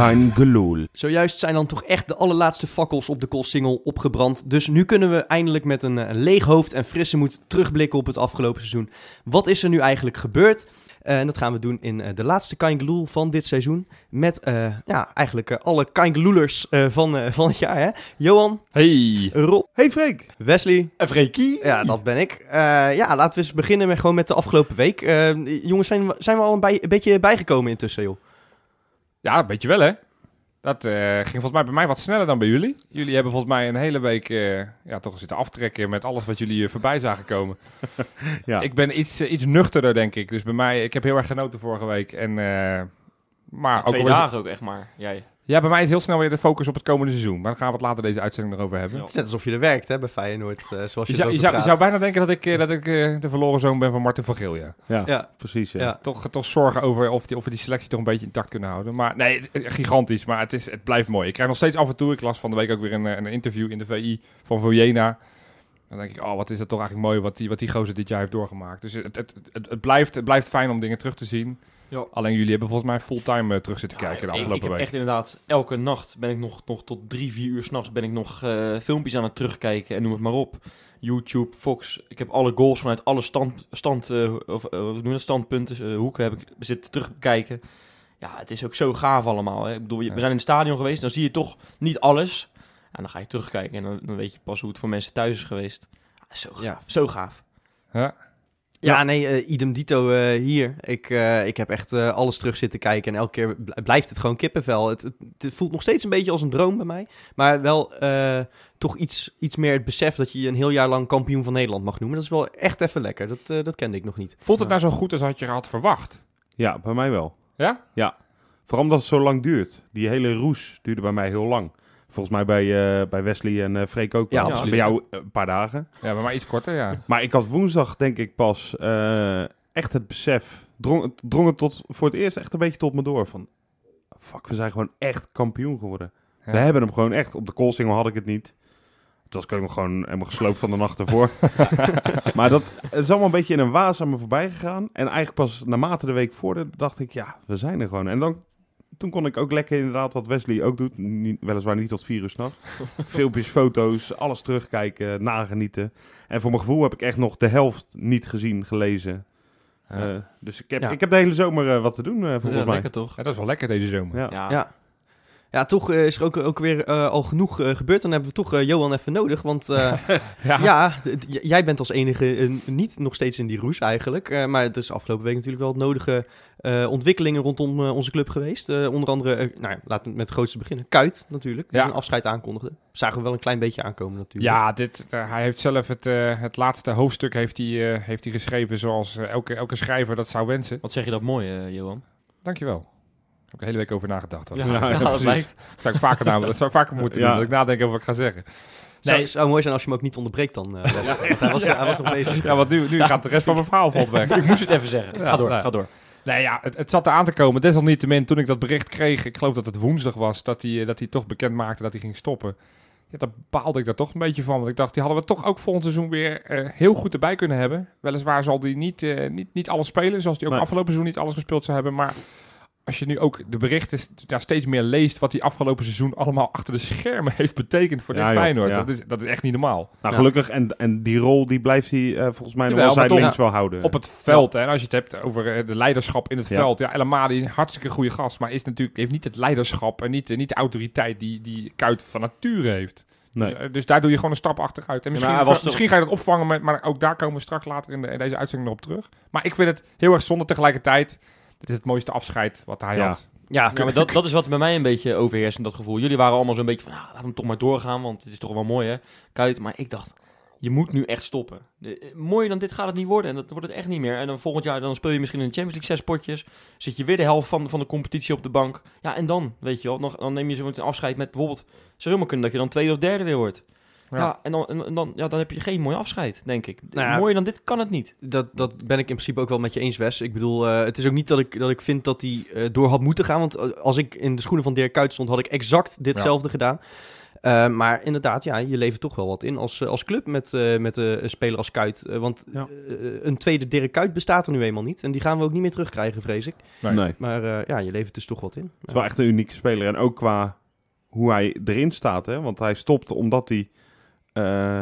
Kein gelul. Zojuist zijn dan toch echt de allerlaatste fakkels op de Koolsingel opgebrand. Dus nu kunnen we eindelijk met een, eh, leeg hoofd en frisse moed terugblikken op het afgelopen seizoen. Wat is er nu eigenlijk gebeurd? Eh, en dat gaan we doen in eh, de laatste Kaingeloel van dit seizoen. Met eh, ja, eigenlijk alle Kaingeloelers eh van, eh, van het jaar. Hè? Johan, Hey. Rob, Hey Freek. Wesley. En Freekie? Ja, dat ben ik. Eh, ja, laten we eens beginnen met, gewoon met de afgelopen week. Jongens, zijn, we- zijn we al een, bij- een beetje bijgekomen intussen, joh? Ja, een beetje wel, hè? Dat eh, ging volgens mij bij mij wat sneller dan bij jullie. Jullie hebben volgens mij een hele week eh, ja, toch zitten aftrekken met alles wat jullie eh, voorbij zagen komen. Ja. Ik ben iets, iets nuchterder, denk ik. Dus bij mij, ik heb heel erg genoten vorige week. En, eh, maar ook Twee dagen ook echt maar. Jij. Ja, bij mij is heel snel weer de focus op het komende seizoen. Maar daar gaan we het later deze uitzending nog over hebben. Ja. Het is net alsof je er werkt, hè, bij Feyenoord, eh, zoals je, Je, zou, je, zou, je praat. zou bijna denken dat ik, eh, dat ik eh, de verloren zoon ben van Martin van Geel, ja. Ja, Ja, precies. Ja. ja. Toch, toch zorgen over of, die, of we die selectie toch een beetje intact kunnen houden. Maar nee, gigantisch. Maar het, is, het blijft mooi. Ik krijg nog steeds af en toe, ik las van de week ook weer een, een interview in de VI van Vojena. Dan denk ik, oh, wat is het toch eigenlijk mooi wat die, wat die gozer dit jaar heeft doorgemaakt. Dus het, het, het, het blijft, het blijft fijn om dingen terug te zien. Ja. Alleen jullie hebben volgens mij fulltime eh, terug zitten kijken de ik, ik afgelopen heb week. echt inderdaad, elke nacht ben ik nog, nog tot drie, vier uur s'nachts ben ik nog eh, filmpjes aan het terugkijken en noem het maar op. YouTube, Fox. Ik heb alle goals vanuit alle stand, stand, eh, of, dat, standpunten, hoeken heb ik zitten terugkijken. Ja, het is ook zo gaaf allemaal. Hè. Ik bedoel, we zijn in het stadion geweest, dan zie je toch niet alles. En dan ga je terugkijken en dan, dan weet je pas hoe het voor mensen thuis is geweest. Ja, zo gaaf. Ja. Zo gaaf. Ja. Ja, nee, eh, idem dito eh, hier. Ik, eh, ik heb echt eh, alles terug zitten kijken en elke keer bl- blijft het gewoon kippenvel. Het, het, het voelt nog steeds een beetje als een droom bij mij. Maar wel eh, toch iets, iets meer het besef dat je je een heel jaar lang kampioen van Nederland mag noemen. Dat is wel echt even lekker. Dat, dat kende ik nog niet. Voelt het nou zo goed als had je had verwacht? Ja, bij mij wel. Ja? Vooral omdat het zo lang duurt. Die hele roes duurde bij mij heel lang. Volgens mij bij, eh, bij Wesley en eh Freek ook. Ja, absoluut. Bij jou eh, een paar dagen. Ja, bij mij iets korter, ja. Maar ik had woensdag denk ik pas eh, echt het besef. Drong, het- drong het tot, voor het eerst echt een beetje tot me door. Van, fuck, we zijn gewoon echt kampioen geworden. Ja. We hebben hem gewoon echt. Op de Koolsingel had ik het niet. Toen was ik gewoon helemaal gesloopt van de nacht ervoor. maar dat, het is allemaal een beetje in een waas aan me voorbij gegaan. En eigenlijk pas naarmate de week vorderde, dacht ik, ja, we zijn er gewoon. En dan, toen kon ik ook lekker inderdaad, wat Wesley ook doet. Niet, weliswaar niet tot vier uur s'nachts. Filmpjes, foto's, alles terugkijken, nagenieten. En voor mijn gevoel heb ik echt nog de helft niet gezien, gelezen. Ja. Eh, dus ik heb, Ja. ik heb de hele zomer eh, wat te doen, eh, volgens Ja, mij. lekker toch? Ja, dat is wel lekker deze zomer. Ja. Ja. Ja. Ja, toch eh, is er ook, ook weer eh, al genoeg eh, gebeurd. Dan hebben we toch Johan even nodig. Want eh, ja, d- d- j- jij bent als enige niet nog steeds in die roes eigenlijk. Eh, maar het is afgelopen week natuurlijk wel het nodige eh, ontwikkelingen rondom eh, onze club geweest. Eh, onder andere, nou ja, laten we met het grootste beginnen. Kuit natuurlijk, die Ja. zijn afscheid aankondigde. Zagen we wel een klein beetje aankomen natuurlijk. Ja, dit, hij heeft zelf het, het laatste hoofdstuk heeft hij, eh, heeft hij geschreven zoals elke, elke schrijver dat zou wensen. Wat zeg je dat mooi, Johan? Dankjewel. Heb ik de hele week over nagedacht. Ja, ja, ja, dat lijkt. Dat zou ik vaker, nou, dat zou ik vaker moeten Ja. doen. Dat ik nadenken over wat ik ga zeggen. Zou, Nee. zou mooi zijn als je hem ook niet onderbreekt dan. eh, Les. Want hij, was, hij was nog bezig. Ja, want nu, nu gaat de rest van mijn verhaal valt weg. Ik moest het even zeggen. Ja, ga door, nou. ga door. Nee, ja, het, het zat eraan te komen. Desalniettemin, toen ik dat bericht kreeg, ik geloof dat het woensdag was, dat hij, eh, dat hij toch bekend maakte dat hij ging stoppen. Ja, daar baalde ik daar toch een beetje van. Want ik dacht, die hadden we toch ook volgend seizoen weer eh, heel goed erbij kunnen hebben. Weliswaar zal hij niet, eh, niet, niet alles spelen, zoals hij ook Nee. afgelopen seizoen niet alles gespeeld zou hebben. Maar als je nu ook de berichten daar steeds meer leest, wat hij afgelopen seizoen allemaal achter de schermen heeft betekend voor Ja, dit joh, Feyenoord. ja. Dat, is, dat is echt niet normaal. Nou, Ja. gelukkig. En, en die rol die blijft hij eh, volgens mij nog wel toch- wel houden. Op het veld, hè, en als je het hebt over eh, de leiderschap in het Ja. veld. Ja, El Amadi, hartstikke goede gast, maar is natuurlijk, heeft niet het leiderschap en niet, eh, niet de autoriteit die, die Kuit van nature heeft. Nee. Dus, eh, dus daar doe je gewoon een stap achteruit. En Ja, misschien, was misschien ga je dat opvangen, met, maar ook daar komen we straks later in, de, in deze uitzending nog op terug. Maar ik vind het heel erg zonde tegelijkertijd. Dit is het mooiste afscheid wat hij Ja. had. Ja, Ja, maar dat, dat is wat bij mij een beetje overheerst in dat gevoel. Jullie waren allemaal zo'n beetje van, ah, laat hem toch maar doorgaan, want het is toch wel mooi hè, Kuit. Maar ik dacht, je moet nu echt stoppen. De, eh, mooier dan dit gaat het niet worden en dat wordt het echt niet meer. En dan volgend jaar dan speel je misschien in de Champions League zes potjes. Zit je weer de helft van, van de competitie op de bank. Ja, en dan, weet je wel, nog, dan neem je zo'n afscheid met bijvoorbeeld... Zou zomaar kunnen dat je dan tweede of derde weer wordt. Ja, Ja. en, dan, en dan, ja, dan heb je geen mooi afscheid, denk ik. Nou ja, mooier dan dit kan het niet. Dat, dat ben ik in principe ook wel met je eens, Wes. Ik bedoel, eh, het is ook niet dat ik, dat ik vind dat hij eh, door had moeten gaan. Want eh, als ik in de schoenen van Dirk Kuyt stond, had ik exact ditzelfde gedaan. Eh, maar inderdaad, ja, je levert toch wel wat in als, als club met, eh, met een speler als Kuit. Want Ja. een tweede Dirk Kuit bestaat er nu eenmaal niet. En die gaan we ook niet meer terugkrijgen, vrees ik. Nee. Nee. Het Maar eh, ja, je levert dus toch wat in. is wel echt een unieke speler. En ook qua hoe hij erin staat. Hè? Want hij stopt omdat hij eh,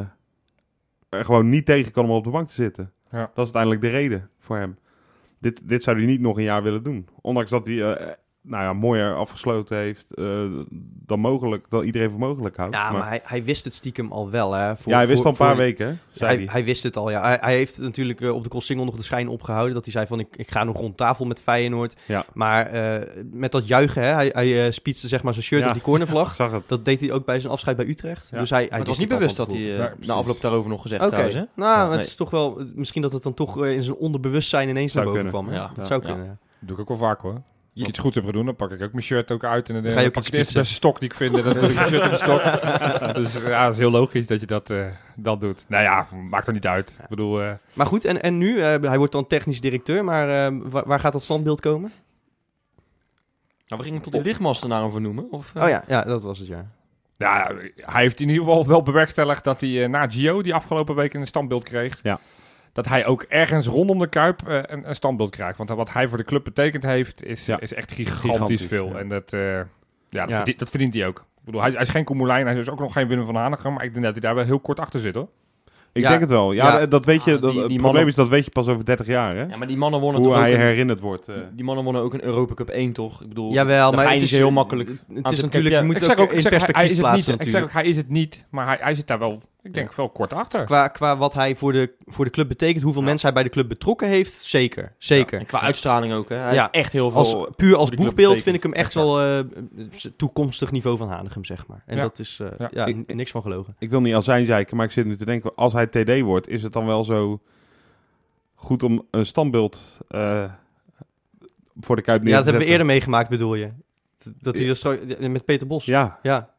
er gewoon niet tegen kan om op de bank te zitten. Ja. Dat is uiteindelijk de reden voor hem. Dit, dit zou hij niet nog een jaar willen doen. Ondanks dat hij eh, nou ja, mooier afgesloten heeft eh, dan mogelijk, dan iedereen voor mogelijk houdt. Ja, maar, Maar- hij, hij wist het stiekem al wel. Hè, voor, ja, hij wist voor- al een paar voor- weken, hè? Zei Hij, hij. hij wist het al, ja. Hij, hij heeft natuurlijk eh, op de Single nog de schijn opgehouden... dat hij zei van, ik, ik ga nog rond tafel met Feyenoord. Ja. Maar eh, met dat juichen, hè, hij, hij spietste zeg maar zijn shirt Ja. op die cornervlag. Ik zag het. Dat deed hij ook bij zijn afscheid bij Utrecht. Ja. Dus hij, hij was wist niet bewust dat hij eh, na afloop daarover nog gezegd hè? nou, Ja, het nee. is toch wel... Misschien dat het dan toch in zijn onderbewustzijn ineens Zou naar boven kunnen. kwam. hè? Ja. Dat zou kunnen. Dat doe ik ook wel vaak hoor. Als ik iets goeds heb gedaan, dan pak ik ook mijn shirt ook uit. En dan, Dan eh, ga je ook pak ik de eerste beste stok die ik vind. En dan doe ik mijn shirt op de stok. Dus ja, het is heel logisch dat je dat, eh, dat doet. Nou ja, maakt er niet uit. Ik bedoel, eh, Maar goed, en, en nu? eh, hij wordt dan technisch directeur, maar eh, waar, waar gaat dat standbeeld komen? Nou, we gingen tot die lichtmasten naar hem vernoemen. Of, eh, Oh ja, ja, dat was het, ja. ja, hij heeft in ieder geval wel bewerkstelligd dat hij eh, na Gio, die afgelopen week een standbeeld kreeg, Ja. Dat hij ook ergens rondom de Kuip eh, een, een standbeeld krijgt. Want wat hij voor de club betekend heeft, is, Ja. is echt gigantisch, Gigantisch, veel. ja. En dat, eh, ja, dat, Ja. Verdient, dat verdient hij ook. Ik bedoel, hij, is- hij is geen Koemelijn, hij is ook nog geen Willem van Hanegem, maar ik denk dat hij daar wel heel kort achter zit hoor. Ik Ja. denk het wel. Ja, Ja. dat weet je. Ah, dat, die- het probleem mannen- is dat weet je pas over 30 jaar, hè? Ja, maar die mannen wonnen Hoe toch hij ook een, herinnerd wordt. eh. Die mannen wonnen ook een Europa Cup 1, toch? Ik bedoel, Jawel, maar het is heel makkelijk. Het is natuurlijk, ja, je moet ik het zeg ook ik in zeg, perspectief plaatsen ik ook, hij is het niet, maar hij, hij zit daar wel, ik denk, veel kort achter. Qua, qua wat hij voor de, voor de club betekent, hoeveel Ja. mensen hij bij de club betrokken heeft, zeker. Zeker. En qua uitstraling ook, hè? Hij Ja, echt heel veel... Als, puur als boegbeeld vind ik hem echt wel eh, toekomstig niveau van Hanegem, zeg maar. En Ja. dat is eh, Ja. ja. Ik- niks van gelogen. Ik wil niet al zijn zeiken, maar ik zit nu te denken... als hij TD wordt, is het dan wel zo goed om een standbeeld eh, voor de Kuip neer Ja, te dat hebben we zetten? eerder meegemaakt, bedoel je? Dat- Dat hij straks- ja, met Peter Bos. Ja, ja.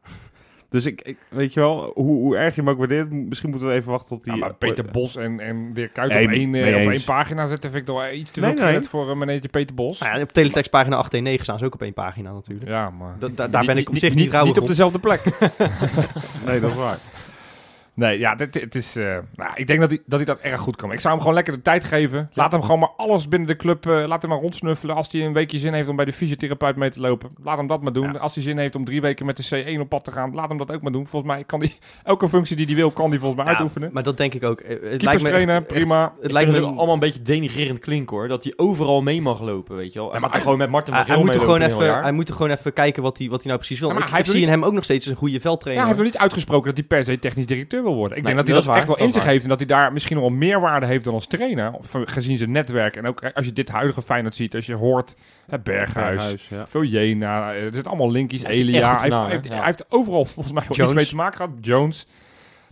Dus ik, ik weet je wel, hoe, hoe erg je hem ook waardeert... misschien moeten we even wachten tot die... Ja, maar Peter Bos en, en Dirk Kuyt Nee, op, één, eh, op één pagina zetten vind ik toch wel iets te veel Nee, nee. credit voor uh, meneertje Peter Bos. Nou ja, op teletext pagina 819 staan ze ook op één pagina natuurlijk. Ja, maar... Da- da- daar ben ik op zich niet, niet, rouwig niet op dezelfde plek. Nee, dat is waar. Nee, ja, dit, het is, eh, nou, ik denk dat hij, dat hij dat erg goed kan. Ik zou hem gewoon lekker de tijd geven. Laat hem gewoon maar alles binnen de club, eh, laat hem maar rondsnuffelen. Als hij een weekje zin heeft om bij de fysiotherapeut mee te lopen, laat hem dat maar doen. Ja. Als hij zin heeft om drie weken met de C1 op pad te gaan, laat hem dat ook maar doen. Volgens mij kan hij, elke functie die hij wil, kan hij volgens mij Ja, uitoefenen. Maar dat denk ik ook. Het lijkt me echt- prima. echt- het lijkt me allemaal een beetje denigrerend klinken, hoor. Dat hij overal mee mag lopen, weet je wel. Hij maar er hij- gewoon met Martin van hij, moet er gewoon even, hij moet er gewoon even kijken wat hij, wat hij nou precies wil. Ja, maar ik hij ik zie in hem ook nog steeds een goede Ja, veldtrainer. hij heeft nog niet uitgesproken dat hij per se technisch directeur wil worden. Ik Nee, denk dat hij dat is echt waar, wel in dat zich waar. heeft en dat hij daar misschien nog wel meerwaarde heeft dan als trainer. Eh, gezien zijn netwerk. En ook als je dit huidige Feyenoord ziet, als je hoort hè, Berghuis, Berghuis, ja. Eh, er zitten allemaal linkies, Elia. Hij heeft, heeft, hè? Ja. hij heeft overal volgens mij wel iets mee te maken gehad. Jones.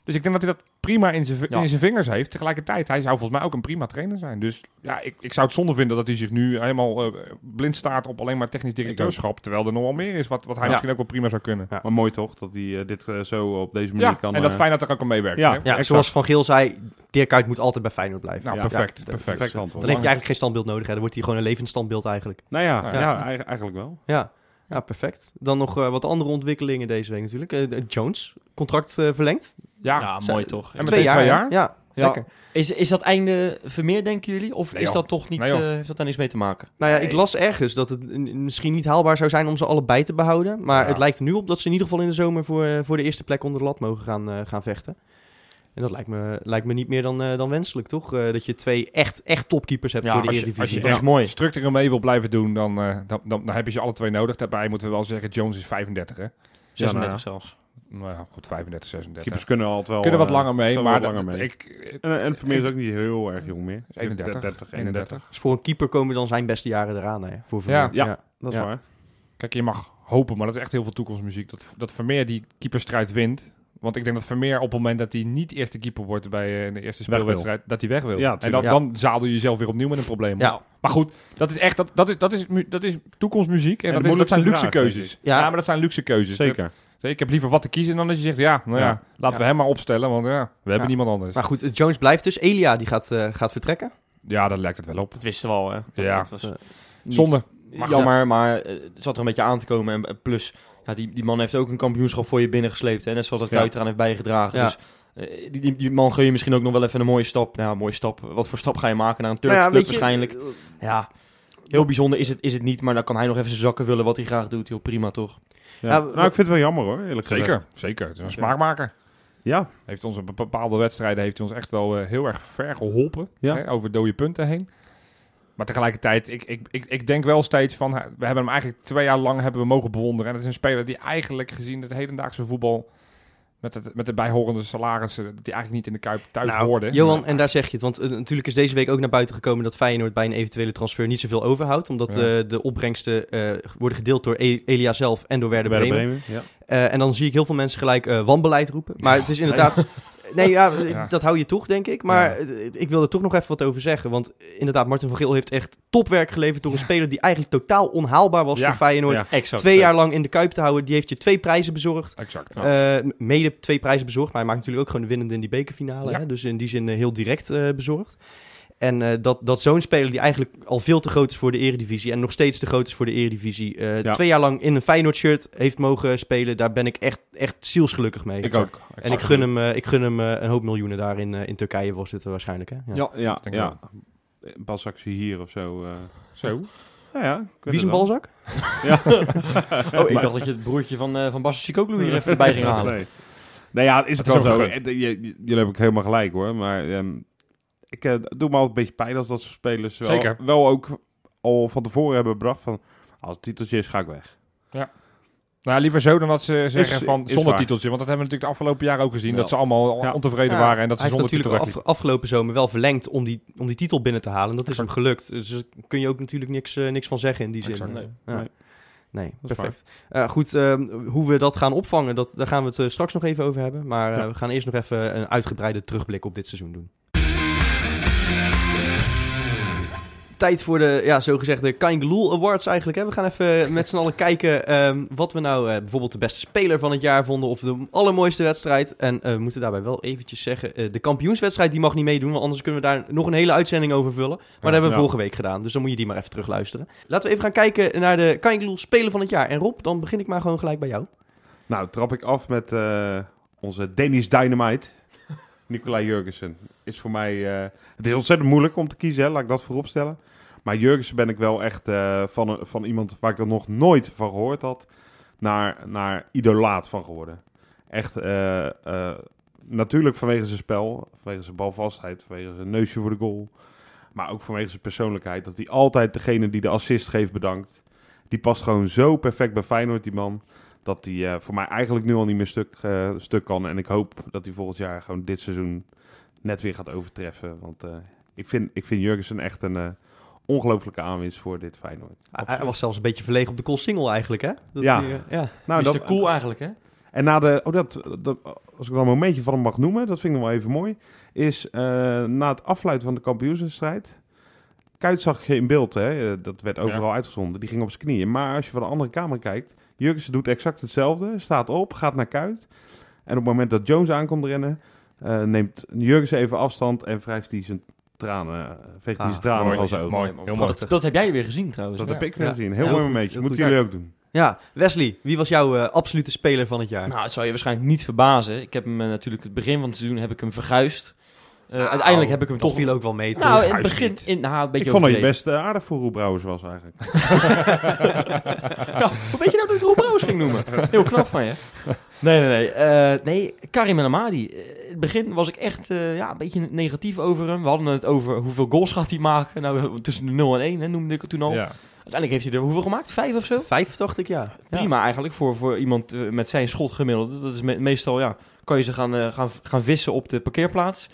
Dus ik denk dat hij dat prima in zijn, Ja. in zijn vingers heeft. Tegelijkertijd, hij zou volgens mij ook een prima trainer zijn. Dus ja, ik, ik zou het zonde vinden dat hij zich nu helemaal eh, blind staat op alleen maar technisch directeurschap. Terwijl er nog wel meer is wat, wat hij Ja. misschien ook wel prima zou kunnen. Maar mooi toch, dat hij eh, dit eh, zo op deze manier Ja, kan... en dat eh, Feyenoord er ook aan meewerkt. Ja. Ja, zoals Van Geel zei, Dirk Kuyt moet altijd bij Feyenoord blijven. Nou, Ja. perfect, Ja, perfect. perfect Dan heeft hij eigenlijk geen standbeeld nodig. Hè. Dan wordt hij gewoon een levend standbeeld eigenlijk. Nou ja, Ja. ja. eigen- eigenlijk wel. Ja, ja perfect. Dan nog eh, wat andere ontwikkelingen deze week natuurlijk. Eh, eh, Jones, contract eh, verlengd. Ja, Ja, Zij- mooi toch. En meteen twee hè? jaar? Ja, Ja. lekker. Is, is dat einde Vermeer, denken jullie? Of Nee, is dat toch niet, Nee, eh, heeft dat daar niks mee te maken? Nou ja, Nee. ik las ergens dat het misschien niet haalbaar zou zijn om ze allebei te behouden. Maar Ja. het lijkt er nu op dat ze in ieder geval in de zomer voor, voor de eerste plek onder de lat mogen gaan, eh, gaan vechten. En dat lijkt me, lijkt me niet meer dan, eh, dan wenselijk, toch? Eh, dat je twee echt, echt topkeepers hebt Ja, voor de als je, Eredivisie. als je Dat is echt mooi. structureel mee wil blijven doen, dan, eh, dan, dan, dan heb je ze alle twee nodig. Daarbij moeten we wel zeggen, Jones is 35, hè? 36 nou zelfs. Nou ja, goed, 35, 36. Keepers kunnen altijd wel... kunnen wat langer mee, kunnen maar wat langer mee. ik... En, en Vermeer is ook niet heel erg jong meer. 31, 30, 31. Dus voor een keeper komen dan zijn beste jaren eraan, hè? Voor Vermeer. Ja. Ja. Dat is Ja. waar. Kijk, je mag hopen, maar dat is echt heel veel toekomstmuziek. Dat, dat Vermeer die keeperstrijd wint. Want ik denk dat Vermeer op het moment dat hij niet eerste keeper wordt bij eh, de eerste speelwedstrijd, dat hij weg wil. Ja, en dan. Ja. dan zadel je jezelf weer opnieuw met een probleem. Ja. Maar goed, dat is echt dat, dat, is, dat, is, dat is toekomstmuziek. En, En dat, is, dat zijn luxe vraag, keuzes. Ja, Ja. maar dat zijn luxe keuzes. Zeker. Ik heb liever wat te kiezen dan dat je zegt, ja, nou ja, Ja. laten Ja. we hem maar opstellen, want ja, we hebben niemand anders. Maar goed, Jones blijft dus. Elia, die gaat, eh, gaat vertrekken. ja, daar lijkt het wel op. Dat wisten we al, hè? Dat- Ja. dat was eh, Zonde. Maar Jammer, maar het zat er een beetje aan te komen. En, en plus, Ja, die, die man heeft ook een kampioenschap voor je binnengesleept. Hè? Net zoals dat Ja. Kuit eraan heeft bijgedragen. Ja. Dus eh, die, die, die man gun je misschien ook nog wel even een mooie stap. Nou, een mooie stap. Wat voor stap ga je maken naar een Turkse Nou ja, club je, waarschijnlijk? Ja, heel bijzonder is het, is het niet. Maar dan kan hij nog even zijn zakken vullen wat hij graag doet. Heel prima, toch? Ja. Ja, nou, ik vind het wel jammer hoor, eerlijk gezegd. Zeker, zeker. Het is een smaakmaker. Ja, Heeft ons op bepaalde wedstrijden heeft hij ons echt wel eh, heel erg ver geholpen. Ja. Hè, over dode punten heen. Maar tegelijkertijd, ik, ik, ik, ik denk wel steeds van... We hebben hem eigenlijk twee jaar lang hebben we mogen bewonderen. En het is een speler die eigenlijk gezien het hedendaagse voetbal... Met, het, met de bijhorende salarissen... hij eigenlijk niet in de Kuip thuis Nou, hoorde. Johan, en daar zeg je het. Want eh, natuurlijk is deze week ook naar buiten gekomen dat Feyenoord bij een eventuele transfer niet zoveel overhoudt. Omdat Ja. eh, de opbrengsten eh, worden gedeeld door E- Elia zelf en door Werder Werder Bremen. Bremen. Ja. Eh, en dan zie ik heel veel mensen gelijk eh, wanbeleid roepen. Maar het is inderdaad... Nee, ja, Ja. dat hou je toch, denk ik. Maar Ja. ik wil er toch nog even wat over zeggen. Want inderdaad, Martin van Geel heeft echt topwerk geleverd... door een speler die eigenlijk totaal onhaalbaar was voor Feyenoord. Exact. Twee jaar lang in de Kuip te houden. Die heeft je twee prijzen bezorgd. Exact. Eh, mede twee prijzen bezorgd. Maar hij maakt natuurlijk ook gewoon de winnende in die bekerfinale. Hè? Dus in die zin eh, heel direct eh, bezorgd. En eh, dat, dat zo'n speler die eigenlijk al veel te groot is voor de eredivisie... en nog steeds te groot is voor de eredivisie... eh, Ja. twee jaar lang in een Feyenoord-shirt heeft mogen spelen... daar ben ik echt, echt zielsgelukkig mee. Ik ook. En ik gun hem, eh, ik gun hem eh, een hoop miljoenen daar in, eh, in Turkije was het waarschijnlijk. Hè? Ja. Ja, ja, ja. Hier of zo. eh. Zo. Ja, ja. Wie is een balzak? Ja. Oh, ik dacht dat je het broertje van, eh van Bas Sikoglu hier even erbij ging halen. Nee. Nee, ja, is het, Het is wel zo. gegund. Eh, je- je- Jullie hebben ook helemaal gelijk hoor. Maar ehm, ik eh, doe me altijd een beetje pijn als dat soort spelers wel, Zeker. wel ook al van tevoren hebben bedacht van... Als het titeltje is, ga ik weg. Nou, liever zo dan dat ze zeggen Is- van is zonder waar. titeltje. Want dat hebben we natuurlijk de afgelopen jaren ook gezien. Ja. Dat ze allemaal Ja. ontevreden Ja, waren en dat ze zonder titel natuurlijk weg af, afgelopen zomer wel verlengd om die, om die titel binnen te halen. En dat is hem gelukt. Dus daar kun je ook natuurlijk niks, eh, niks van zeggen in die zin. Exact. Nee, Nee. Ja. perfect. Eh, goed, ehm, hoe we dat gaan opvangen, dat, daar gaan we het straks nog even over hebben. Maar eh, Ja. we gaan eerst nog even een uitgebreide terugblik op dit seizoen doen. Tijd voor de ja, zogezegde Kangaloo Awards eigenlijk. Hè. We gaan even met z'n allen kijken ehm, wat we nou eh, bijvoorbeeld de beste speler van het jaar vonden. Of de allermooiste wedstrijd. En eh, we moeten daarbij wel eventjes zeggen, eh, de kampioenswedstrijd die mag niet meedoen. Want anders kunnen we daar nog een hele uitzending over vullen. Maar dat hebben we ja. vorige week gedaan. Dus dan moet je die maar even terugluisteren. Laten we even gaan kijken naar de Kangaloo Speler van het jaar. En Rob, dan begin ik maar gewoon gelijk bij jou. Nou, trap ik af met onze Danish Dynamite. Nicolai Jurgensen is voor mij... eh, het is ontzettend moeilijk om te kiezen, hè, laat ik dat voorop stellen. Maar Jurgensen ben ik wel echt eh, van, een- van iemand waar ik er nog nooit van gehoord had... naar, naar idolaat van geworden. Echt, eh, eh, natuurlijk vanwege zijn spel, vanwege zijn balvastheid, vanwege zijn neusje voor de goal. Maar ook vanwege zijn persoonlijkheid. Dat hij altijd degene die de assist geeft bedankt. Die past gewoon zo perfect bij Feyenoord, die man dat hij eh, voor mij eigenlijk nu al niet meer stuk, eh, stuk kan. En ik hoop dat hij volgend jaar gewoon dit seizoen net weer gaat overtreffen. Want eh, ik, vind, ik vind Jurgensen echt een ongelooflijke aanwinst voor dit Feyenoord. Hij, hij was zelfs een beetje verlegen op de call single eigenlijk, hè? Dat Ja. ja. Nou, dat, cool eigenlijk, hè? En na de, oh dat, dat, als ik dan een momentje van hem mag noemen, dat vind ik nog wel even mooi, is eh, na het afluiten van de kampioenswedstrijd. Kuit zag je in beeld, hè? dat werd overal uitgezonden. Die ging op zijn knieën. Maar als je van de andere kamer kijkt, Jurgensen doet exact hetzelfde. Staat op, gaat naar Kuit. En op het moment dat Jones aankomt rennen, eh, neemt Jurgensen even afstand en wrijft hij zijn tranen, eh, veegt hij Ah, zijn tranen mooi, van zijn ogen. mooi, heel mooi. Dat, dat heb jij weer gezien trouwens. Dat Ja. heb ik weer Ja. gezien. Heel Ja, mooi momentje. Moeten jullie ook doen. ja, Wesley, wie was jouw eh, absolute speler van het jaar? Nou, het zal je waarschijnlijk niet verbazen. Ik heb hem natuurlijk het begin van het seizoen heb ik hem verguisd. Eh, uiteindelijk heb ik hem toch viel ook wel mee. nou, in het begin... In, nou, een beetje Ik vond dat je best eh, aardig voor Roel Brouwers was eigenlijk. Ja, hoe weet je nou dat ik Rob Brouwers ging noemen? Heel knap van je. Nee, nee, nee. Eh, nee, Karim El Amadi. In het begin was ik echt eh, ja, een beetje negatief over hem. We hadden het over hoeveel goals gaat hij maken. Nou, tussen de 0 en 1 hè, noemde ik het toen al. Ja. Uiteindelijk heeft hij er hoeveel gemaakt? Vijf of zo? Vijf, dacht ik, ja. Ja. Prima eigenlijk voor, voor iemand met zijn schotgemiddelde. Dat is me- meestal, ja, kan je ze gaan, gaan, gaan vissen op de parkeerplaats.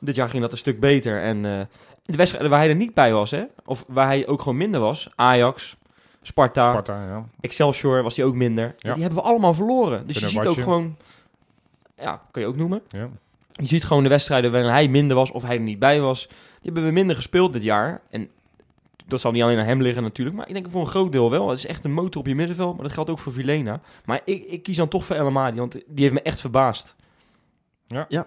Dit jaar ging dat een stuk beter. En eh, de wedstrijden waar hij er niet bij was, hè, of waar hij ook gewoon minder was, Ajax, Sparta, Sparta, ja. Excelsior was hij ook minder. Ja. Die hebben we allemaal verloren. Dus je ziet ook gewoon, ja, kan je ook noemen. ja. Je ziet gewoon de wedstrijden waarin hij minder was of hij er niet bij was. Die hebben we minder gespeeld dit jaar. En dat zal niet alleen aan hem liggen natuurlijk. Maar ik denk voor een groot deel wel. Het is echt een motor op je middenveld. Maar dat geldt ook voor Vilena. Maar ik, ik kies dan toch voor El Amadi. Want die heeft me echt verbaasd. Nou ja.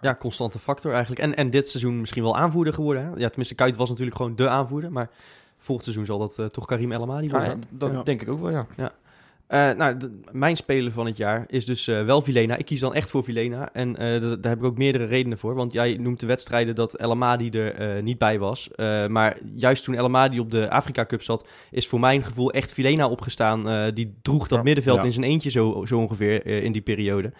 Ja, constante factor eigenlijk. En, en dit seizoen misschien wel aanvoerder geworden. Hè? Ja, tenminste, Kuit was natuurlijk gewoon de aanvoerder. Maar volgend seizoen zal dat eh, toch Karim El Amadi Ja, worden. en dat Ja. denk ik ook wel, ja. Eh, nou, de- mijn speler van het jaar is dus eh, wel Vilena. Ik kies dan echt voor Vilena. En eh, daar heb ik ook meerdere redenen voor. Want jij noemt de wedstrijden dat El Amadi er eh, niet bij was. Eh, maar juist toen El Amadi op de Afrika Cup zat, is voor mijn gevoel echt Vilena opgestaan. Eh, die droeg dat Ja. middenveld Ja. in zijn eentje zo, zo ongeveer eh, in die periode.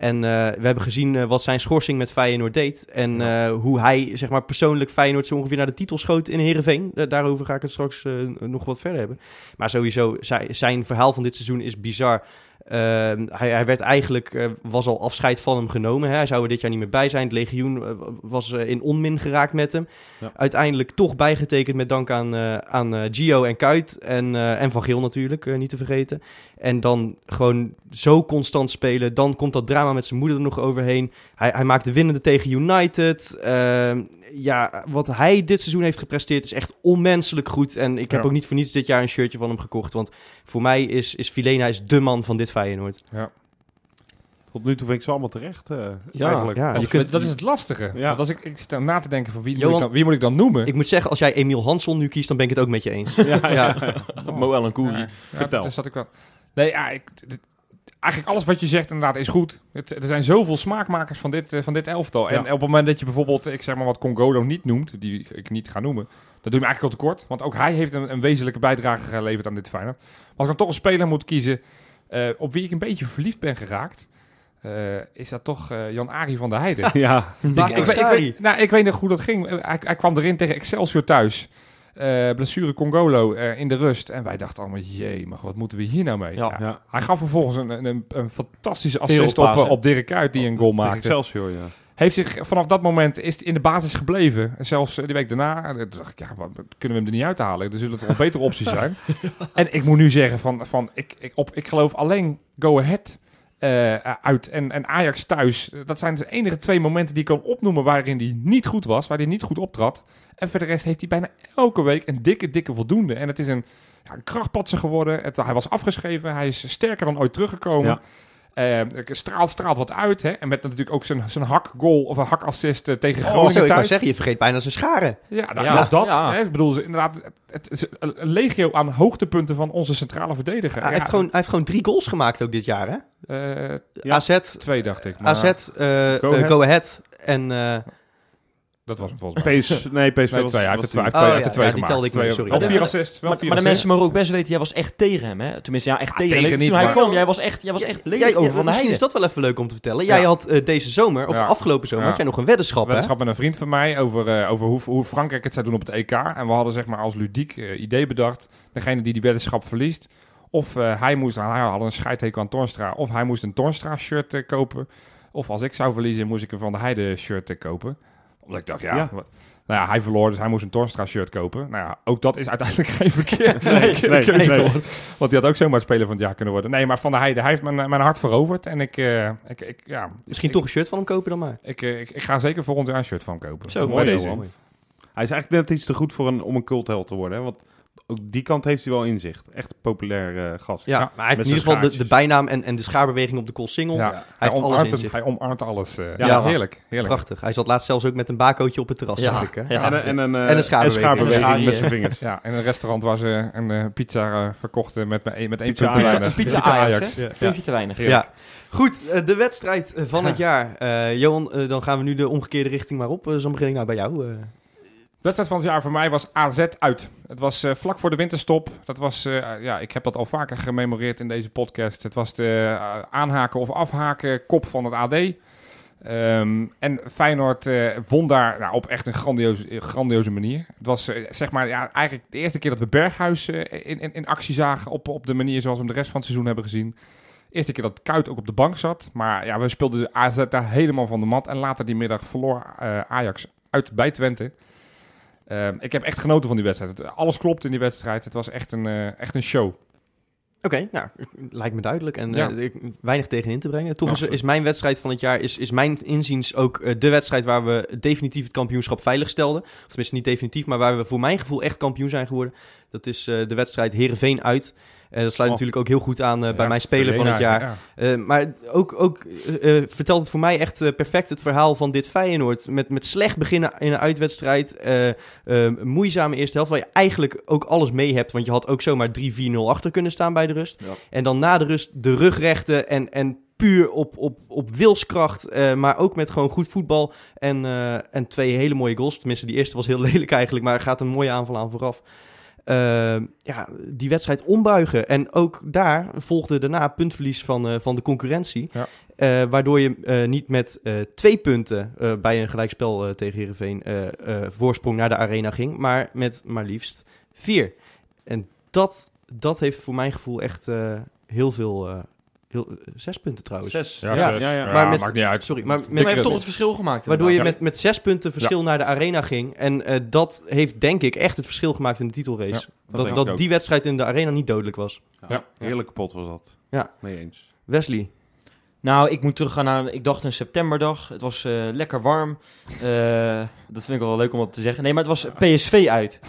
En eh, we hebben gezien eh, wat zijn schorsing met Feyenoord deed. En eh, hoe hij zeg maar, persoonlijk Feyenoord zo ongeveer naar de titel schoot in Heerenveen. Da- daarover ga ik het straks nog wat verder hebben. Maar sowieso, zij- zijn verhaal van dit seizoen is bizar. Ehm, hij, hij werd eigenlijk, eh, was al afscheid van hem genomen. Hè? Hij zou er dit jaar niet meer bij zijn. Het legioen eh, was eh, in onmin geraakt met hem. Ja. Uiteindelijk toch bijgetekend met dank aan, aan Gio en Kuit. En, en Van Geel natuurlijk, niet te vergeten. En dan gewoon zo constant spelen. Dan komt dat drama met zijn moeder er nog overheen. Hij, hij maakt de winnende tegen United. Ehm, ja, wat hij dit seizoen heeft gepresteerd is echt onmenselijk goed. En ik heb Ja. ook niet voor niets dit jaar een shirtje van hem gekocht. Want voor mij is, is Filena is de man van dit Feyenoord. Tot nu toe vind ik ze allemaal terecht, eh, Ja, eigenlijk. ja. Dat- je kunt- dat is het lastige. Ja. Want als ik, ik zit dan na te denken van wie, moet ik dan, wie moet ik dan noemen? Ik moet zeggen, als jij Emiel Hansson nu kiest, dan ben ik het ook met je eens. Ja, Ja. Mo Ellen Koeri. Ja, ja, Vertel. daar zat ik wel. Nee, ja, ik, dit- eigenlijk alles wat je zegt inderdaad is goed. Het, er zijn zoveel smaakmakers van dit, eh, van dit elftal. En Ja. op het moment dat je bijvoorbeeld, ik zeg maar wat Congolo niet noemt, die ik niet ga noemen, dat doe je me eigenlijk al tekort. Want ook hij heeft een, een wezenlijke bijdrage geleverd aan dit Feyenoord. Maar als ik dan toch een speler moet kiezen eh, op wie ik een beetje verliefd ben geraakt, eh, is dat toch eh, Jan-Ari van der Heijden. ja. Ik, ik, weet- ik, weet, nou, ik weet nog hoe dat ging. Hij, hij kwam erin tegen Excelsior thuis. Eh, blessure Congolo eh, in de rust. En wij dachten allemaal, jee, maar wat moeten we hier nou mee? Ja. ja. Hij gaf vervolgens een, een, een, fantastische assist op, op Dirk Kuyt die een goal maakte. Excelsior, ja. Heeft zich vanaf dat moment is in de basis gebleven. En zelfs eh, die week daarna eh, dacht ik, ja, wat, kunnen we hem er niet uithalen? Er zullen toch wel betere opties zijn. En ik moet nu zeggen, van, van, ik, ik, op, ik geloof alleen Go Ahead eh, uit en, en Ajax thuis. Dat zijn de enige twee momenten die ik kan opnoemen waarin hij niet goed was, waar hij niet goed optrad. En voor de rest heeft hij bijna elke week een dikke, dikke voldoende. En het is een, ja, een krachtpatser geworden. Het, hij was afgeschreven. Hij is sterker dan ooit teruggekomen. Ja. Eh, straalt, straalt wat uit. Hè? En met natuurlijk ook zijn, zijn hakgoal of een hakassist eh, tegen Oh, Groningen zo, ik wou thuis. zeggen, je vergeet bijna zijn scharen. Ja, nou, Ja. dat. dat Ja. Hè? Ik bedoel, ze- inderdaad, het, is een legio aan hoogtepunten van onze centrale verdediger. hij, heeft gewoon, hij heeft gewoon drie goals gemaakt ook dit jaar, hè? Eh, Ja. AZ, twee, dacht ik. Maar AZ, eh, Go eh, Ahead. Go Ahead en... Dat was hem volgens mij. PS, nee, PSV Nee, was- twee. Hij heeft er twee, hij heeft Oh, twee, ja, er twee ja, die gemaakt. telde ik Twee- sorry. Wel Ja, vier maar- assists. Wel Maar, vier maar de mensen mogen ook best weten, jij was echt tegen hem, hè? Tenminste, ja, echt tegen, tegen hem. niet, Toen hij maar- kwam, jij was echt, jij was echt lelijk Ja, ja, over Van misschien is dat wel even leuk om te vertellen. Jij Ja. had eh, deze zomer, of Ja. afgelopen zomer, Ja. had jij nog een weddenschap, hè? weddenschap met een vriend van mij over, eh, over hoe, hoe Frankrijk het zou doen op het EK. En we hadden zeg maar als ludiek eh, idee bedacht. Degene die die weddenschap verliest. Of eh, hij moest, hij had een scheidhekel aan Tornstra. Of hij moest een Tornstra shirt eh, kopen. Of als ik zou verliezen, moest ik een Van der Heijden shirt kopen. Omdat ik dacht, ja... Ja. wat- nou ja, hij verloor, dus hij moest een Tornstra shirt kopen. Nou ja, ook dat is uiteindelijk geen verkeerd. Nee, nee, nee. Want die had ook zomaar speler van het jaar kunnen worden. Nee, maar Van der Heijden, hij heeft mijn, mijn hart veroverd. En ik, eh, ik, ik ja... Misschien ik, toch een shirt van hem kopen dan maar. Ik, eh, ik, ik ga zeker volgend jaar een shirt van hem kopen. Zo, mooi, deze. Hij is eigenlijk net iets te goed voor een, om een cultheld te worden. Hè? Want ook die kant heeft hij wel inzicht. Echt een populair eh, gast. Ja, Ja, maar hij heeft in ieder geval de, bijnaam en, en de schaarbeweging op de Cool Single. Ja, Hij heeft alles in zich. Hij omarmt alles. eh. Ja. ja, heerlijk. heerlijk. Prachtig. Hij zat laatst zelfs ook met een bakootje op het terras, Ja. zag ik, hè? Ja. En, en een, eh, En een schaarbeweging. schaarbeweging En een met zijn vingers. Ja, in een restaurant waar ze een eh, pizza verkochten met, met, één Pizza punt te Ajax. weinig. Pizza Ajax. Puntje te weinig. Ja. Goed, de wedstrijd van het jaar. Eh, Johan, dan gaan we nu de omgekeerde richting maar op. Dan begin ik nou bij jou. Wedstrijd van het jaar voor mij was AZ uit. Het was eh, vlak voor de winterstop. Dat was, eh, ja, ik heb dat al vaker gememoreerd in deze podcast. Het was de eh, aanhaken of afhaken kop van het AD. Ehm, en Feyenoord won daar nou, op echt een grandioze, grandioze manier. Het was zeg maar ja, eigenlijk de eerste keer dat we Berghuis in, in, actie zagen op, op de manier zoals we hem de rest van het seizoen hebben gezien. Eerste keer dat Kuit ook op de bank zat. Maar ja, we speelden de AZ daar helemaal van de mat. En later die middag verloor Ajax uit bij Twente. Ehm, ik heb echt genoten van die wedstrijd. Alles klopt in die wedstrijd. Het was echt een, eh, echt een show. Oké, nou, lijkt me duidelijk en Ja. eh, weinig tegen in te brengen. Toch is, mijn wedstrijd van het jaar, is, is mijn inziens ook eh, de wedstrijd waar we definitief het kampioenschap veilig stelden. Of tenminste niet definitief, maar waar we voor mijn gevoel echt kampioen zijn geworden. Dat is de wedstrijd Heerenveen uit. Eh, dat sluit Oh. natuurlijk ook heel goed aan eh, bij Ja, mijn speler van het jaar. ja. Eh, maar ook, ook vertelt het voor mij echt perfect het verhaal van dit Feyenoord. Met, met slecht beginnen in een uitwedstrijd. eh, eh, moeizame eerste helft, waar je eigenlijk ook alles mee hebt. Want je had ook zomaar 3-4-0 achter kunnen staan bij de rust. Ja. En dan na de rust de rug rechten en, en puur op, op, op wilskracht. eh, maar ook met gewoon goed voetbal. En, eh, en twee hele mooie goals. Tenminste, die eerste was heel lelijk eigenlijk. Maar er gaat een mooie aanval aan vooraf. Eh, ja, die wedstrijd ombuigen. En ook daar volgde daarna puntverlies van, eh, van de concurrentie. Ja. Eh, waardoor je eh, niet met twee punten bij een gelijkspel tegen Heerenveen voorsprong naar de arena ging. Maar met maar liefst vier. En dat, dat heeft voor mijn gevoel echt heel veel... eh, heel, zes punten trouwens. Zes. Ja, Ja, zes. ja, ja. Maar met- maakt niet uit. Sorry, maar met, Maar heeft toch het verschil gemaakt. Waardoor je met, met zes punten verschil naar de arena ging. En eh, dat heeft denk ik echt het verschil gemaakt in de titelrace. Ja, dat dat die wedstrijd in de arena niet dodelijk was. Ja. Heerlijke pot was dat. Ja. Mee eens. Wesley. Nou, ik moet teruggaan naar, ik dacht een septemberdag. Het was eh, lekker warm. Eh, dat vind ik wel leuk om wat te zeggen. Nee, maar het was PSV uit.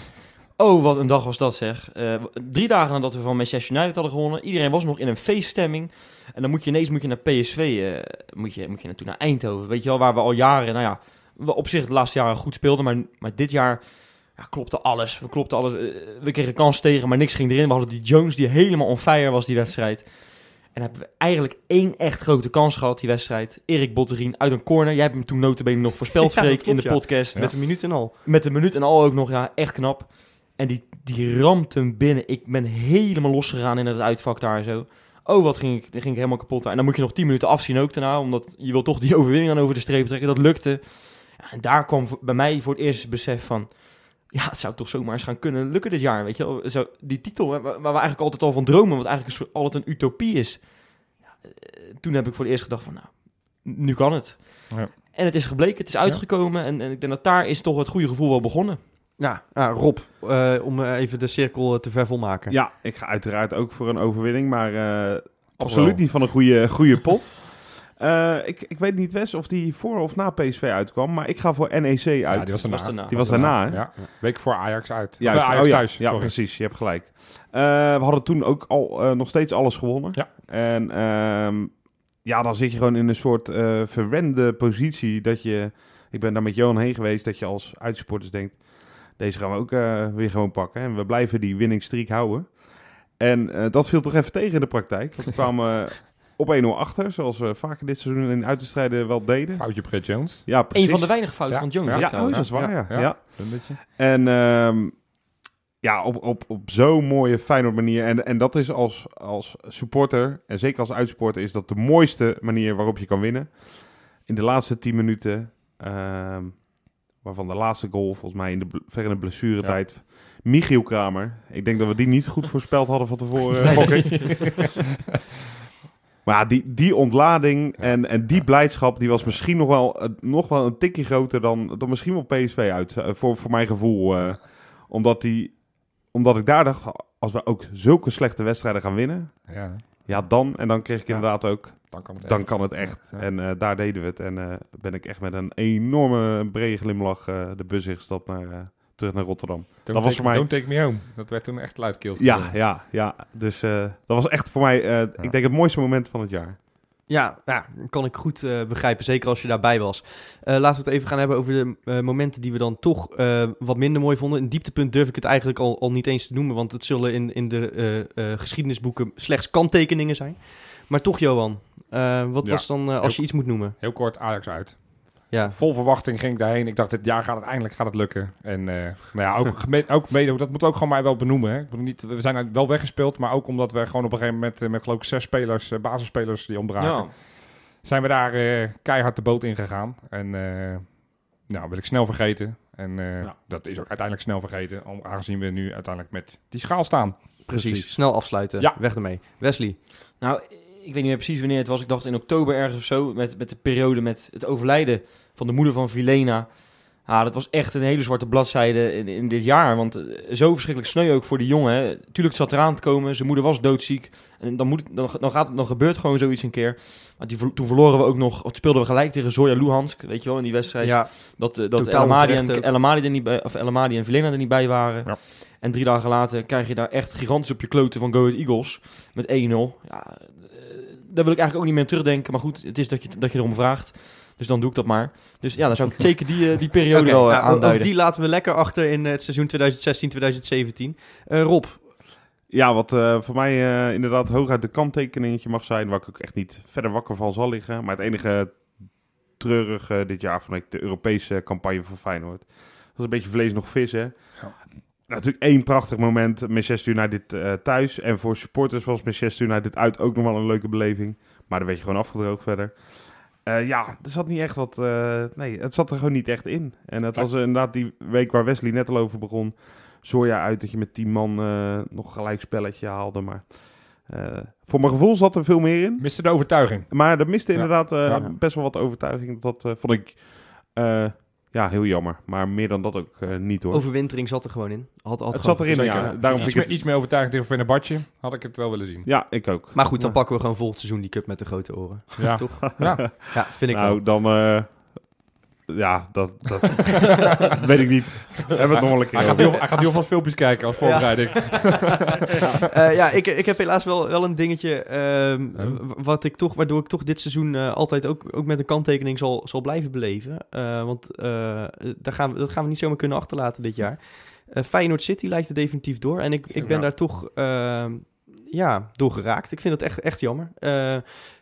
Oh, wat een dag was dat zeg. Eh, drie dagen nadat we van Manchester United hadden gewonnen. Iedereen was nog in een feeststemming. En dan moet je ineens moet je naar PSV, eh, moet, je, moet je naartoe naar Eindhoven. Weet je wel, waar we al jaren, nou ja, we op zich de laatste jaren goed speelden. Maar, maar dit jaar ja, klopte alles. We klopten alles. Eh, we kregen kans tegen, maar niks ging erin. We hadden die Jones die helemaal on fire was die wedstrijd. En hebben we eigenlijk één echt grote kans gehad, die wedstrijd. Erik Botterien uit een corner. Jij hebt hem toen notabene nog voorspeld, Ja, in de ja. podcast. Met een minuut en al. Met een minuut en al ook nog, ja, echt knap. En die, die ramt hem binnen. Ik ben helemaal losgegaan in het uitvak daar zo. Oh, wat ging ik, ging ik helemaal kapot. En dan moet je nog 10 minuten afzien ook daarna, omdat je wil toch die overwinning dan over de streep trekken. Dat lukte. En daar kwam bij mij voor het eerst het besef van... Ja, het zou toch zomaar eens gaan kunnen lukken dit jaar, weet je wel. Zo, die titel, waar, waar we eigenlijk altijd al van dromen, wat eigenlijk een soort, altijd een utopie is. Ja, eh, toen heb ik voor het eerst gedacht van, nou, nu kan het. Ja. En het is gebleken, het is uitgekomen. En, en ik denk dat daar is toch het goede gevoel wel begonnen. Ja, ah, Rob, eh, om eh, even de cirkel eh, te ver volmaken. Ja, ik ga uiteraard ook voor een overwinning, maar eh, wel. absoluut niet van een goede, goede pot. Eh, ik, ik weet niet, Wes, of die voor of na PSV uitkwam, maar ik ga voor NEC uit. Ja, die was daarna. Was daarna. Die was daarna, hè? Ja, week voor Ajax uit. Eh, Ajax Oh ja, thuis, Ja, sorry. precies. Je hebt gelijk. Eh, we hadden toen ook al eh, nog steeds alles gewonnen. Ja. En ehm, ja, dan zit je gewoon in een soort eh verwende positie dat je... Ik ben daar met Johan heen geweest, dat je als uitsupporters denkt... Deze gaan we ook eh, weer gewoon pakken. En we blijven die winning streak houden. En eh, dat viel toch even tegen in de praktijk. Want we kwamen op 1-0 achter, zoals we vaker dit seizoen in uitwedstrijden wel deden. Foutje Brett Jones. Ja, precies. Een van de weinige fouten Ja. van Jones. Ja. ook Ja, oh, trouwens. dat is waar, ja. Ja. ja. Rundetje. En ehm, ja, op, op, op zo'n mooie Feyenoord manier. En, en dat is als, als supporter, en zeker als uitsupporter, is dat de mooiste manier waarop je kan winnen. In de laatste 10 minuten, ehm, waarvan de laatste goal volgens mij in de, bl- ver in de blessuretijd. Michiel Kramer. Ik denk dat we die niet goed voorspeld hadden van tevoren. Nee. Maar die, die ontlading en, en die blijdschap, die was misschien nog wel, eh, nog wel een tikje groter dan, dan misschien wel PSV uit. eh, voor, voor mijn gevoel. eh, omdat, die, omdat ik daar dacht, als we ook zulke slechte wedstrijden gaan winnen, Ja, ja dan. En dan kreeg ik Ja. inderdaad ook, dan kan het dan echt. kan het echt. Ja. En eh, daar deden we het. En eh, ben ik echt met een enorme brede glimlach eh, de bus ingestapt naar, eh, terug naar Rotterdam. Don't dat was take- voor mij- Don't take me home. Dat werd toen echt luidkeels. Ja, ja, ja. Dus eh, dat was echt voor mij, eh, ik denk het mooiste moment van het jaar. Ja, ja, kan ik goed eh, begrijpen. Zeker als je daarbij was. Eh, laten we het even gaan hebben over de eh, momenten die we dan toch wat minder mooi vonden. Een dieptepunt durf ik het eigenlijk al, al niet eens te noemen. Want het zullen in, in de geschiedenisboeken slechts kanttekeningen zijn. Maar toch, Johan. wat Ja. was dan, als je iets moet noemen? Heel kort Ajax uit. Ja, Vol verwachting ging ik daarheen. Ik dacht, dit jaar gaat het eindelijk gaat het lukken. En eh, nou ja, ook, ook mede, dat moeten we ook gewoon maar wel benoemen. Hè. Ik bedoel, niet, we zijn er wel weggespeeld, maar ook omdat we gewoon op een gegeven moment eh, met geloof ik zes spelers, eh, basisspelers die ontbraken, Ja. zijn we daar eh, keihard de boot in gegaan. En eh nou, wil ik snel vergeten. En eh, Ja. dat is ook uiteindelijk snel vergeten, om- aangezien we nu uiteindelijk met die schaal staan. precies. precies. Snel afsluiten. Ja. Weg ermee. Wesley. Nou, ik weet niet meer precies wanneer het was. Ik dacht in oktober ergens of zo, met, met de periode met het overlijden van de moeder van Vilena. Ah, dat was echt een hele zwarte bladzijde in, in dit jaar. Want eh, zo verschrikkelijk sneu ook voor die jongen. Hè. Tuurlijk het zat eraan te komen. Zijn moeder was doodziek. En dan, moet, dan, dan, gaat, dan gebeurt gewoon zoiets een keer. Maar die, toen verloren we ook nog... Of speelden we gelijk tegen Zoya Luhansk. Weet je wel, in die wedstrijd. Ja, Dat, eh, dat Totaal El Amadi onterecht en, ook. El Amadi er niet bij, of El Amadi en Vilena er niet bij waren. Ja. En drie dagen later krijg je daar echt gigantisch op je kloten van Go Ahead Eagles. Met 1-0. Ja, eh, daar wil ik eigenlijk ook niet meer aan terugdenken. Maar goed, het is dat je, dat je erom vraagt. Dus dan doe ik dat maar. Dus ja, dan zou ik zeker die, eh, die periode wel nou, ook- aanduiden. ook die laten we lekker achter in het seizoen 2016-2017. Eh, Rob, Ja, wat eh, voor mij eh, inderdaad hooguit de kanttekeningetje mag zijn, waar ik ook echt niet verder wakker van zal liggen. Maar het enige treurige dit jaar vond ik de Europese campagne van Feyenoord. Dat was een beetje vlees nog vis, hè? Natuurlijk één prachtig moment, Manchester United eh, thuis. En voor supporters was Manchester United uit ook nog wel een leuke beleving. Maar dan werd je gewoon afgedroogd verder. Eh, ja, er zat niet echt wat... eh, nee, het zat er gewoon niet echt in. En het Ja. was inderdaad die week waar Wesley net al over begon. Zoja uit dat je met 10 man eh, nog gelijk spelletje haalde. Maar voor mijn gevoel zat er veel meer in. Miste de overtuiging. Maar er miste Ja. inderdaad Ja. best wel wat overtuiging. Dat vond ik ja, heel jammer. Maar meer dan dat ook eh, niet hoor. overwintering zat er gewoon in. Had, had het gewoon- zat erin, ja. ja. Daarom iets, vind ik meer, het... iets meer overtuiging tegen Fenerbahce had ik het wel willen zien. Ja, ik ook. Maar goed, dan pakken we gewoon volgend seizoen die cup met de grote oren. Ja. Toch? Ja. Ja, vind ik nou, wel. dan... eh, ja, dat, dat weet ik niet. Hebben we het nog een keer Hij gaat, heel, hij gaat heel veel filmpjes kijken als voorbereiding. Eh, ja, ik, ik heb helaas wel, wel een dingetje ehm, wat ik toch, waardoor ik toch dit seizoen eh, altijd ook, ook met een kanttekening zal, zal blijven beleven. Eh, want eh, daar gaan we, dat gaan we niet zomaar kunnen achterlaten dit jaar. Eh, Feyenoord City lijkt er definitief door. En ik, ik ben Ja. daar toch ehm, ja, door geraakt. Ik vind het echt, echt jammer.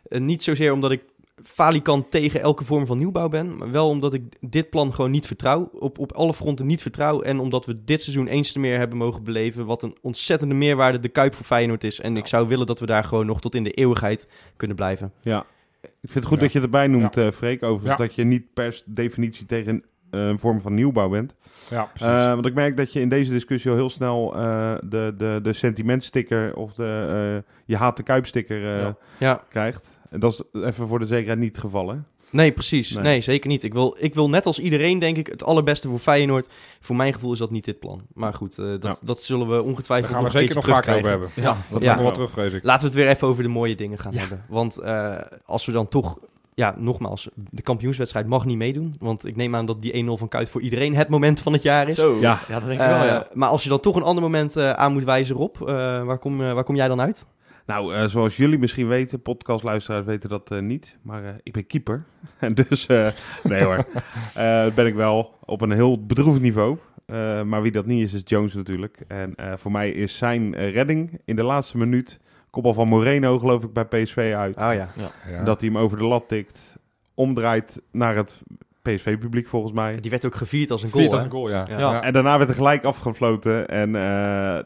Niet zozeer omdat ik falikant tegen elke vorm van nieuwbouw ben. Maar wel omdat ik dit plan gewoon niet vertrouw. Op, op alle fronten niet vertrouw. En omdat we dit seizoen eens te meer hebben mogen beleven. Wat een ontzettende meerwaarde de Kuip voor Feyenoord is. En ik zou willen dat we daar gewoon nog tot in de eeuwigheid kunnen blijven. Ja. Ik vind het goed Ja. dat je het erbij noemt, eh Freek. Overigens Ja. dat je niet per definitie tegen eh, een vorm van nieuwbouw bent. Ja, precies. Eh, want ik merk dat je in deze discussie al heel snel eh, de, de, de sentimentsticker of de eh, je haat de kuipsticker eh, Ja. Ja. krijgt. En dat is even voor de zekerheid niet het geval, hè? Nee, precies. Nee. Nee, zeker niet. Ik wil, ik wil net als iedereen, denk ik, het allerbeste voor Feyenoord. Voor mijn gevoel is dat niet dit plan. Maar goed, eh, dat, Ja. dat zullen we Daar ongetwijfeld gaan we nog zeker nog vaak over hebben. Ja, Dat Ja. nog wel terug, vrees ik. Laten we het weer even over de mooie dingen gaan Ja. hebben. Want eh, als we dan toch, ja, nogmaals, de kampioenswedstrijd mag niet meedoen. Want ik neem aan dat die 1-0 van Kuit voor iedereen het moment van het jaar is. Zo, Ja. ja. dat denk ik wel, Eh, ja. Maar als je dan toch een ander moment eh, aan moet wijzen, Rob, eh, waar, kom, waar kom jij dan uit? Nou, eh, zoals jullie misschien weten, podcastluisteraars weten dat eh, niet. Maar eh, ik ben keeper. En dus, eh, nee hoor, Eh, ben ik wel op een heel bedroefd niveau. Eh, maar wie dat niet is, is Jones natuurlijk. En eh, voor mij is zijn redding in de laatste minuut, kopbal van Moreno geloof ik bij PSV uit. Oh ja. Ja. Dat hij hem over de lat tikt, omdraait naar het PSV-publiek volgens mij. Die werd ook gevierd als een goal. Viert als hè? een goal, ja. Ja. Ja. En daarna werd er gelijk afgefloten. En eh,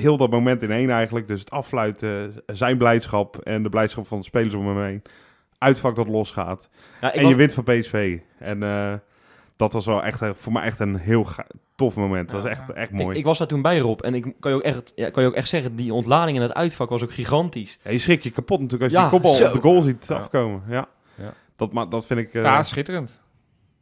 heel dat moment in één eigenlijk. Dus het afluiten, zijn blijdschap en de blijdschap van de spelers om hem heen. Uitvak dat losgaat. Ja, en je wint van PSV. En eh, dat was wel echt, voor mij echt een heel tof moment. Dat was echt, echt mooi. Ik, ik was daar toen bij Rob en ik kan je ook echt, ja, kan je ook echt zeggen, die ontlading in het uitvak was ook gigantisch. Ja, je schrik je kapot natuurlijk als je Ja, die kopbal zo. op de goal ziet Ja. afkomen. Ja. Ja. Dat, ma- dat vind ik, eh, Ja, schitterend.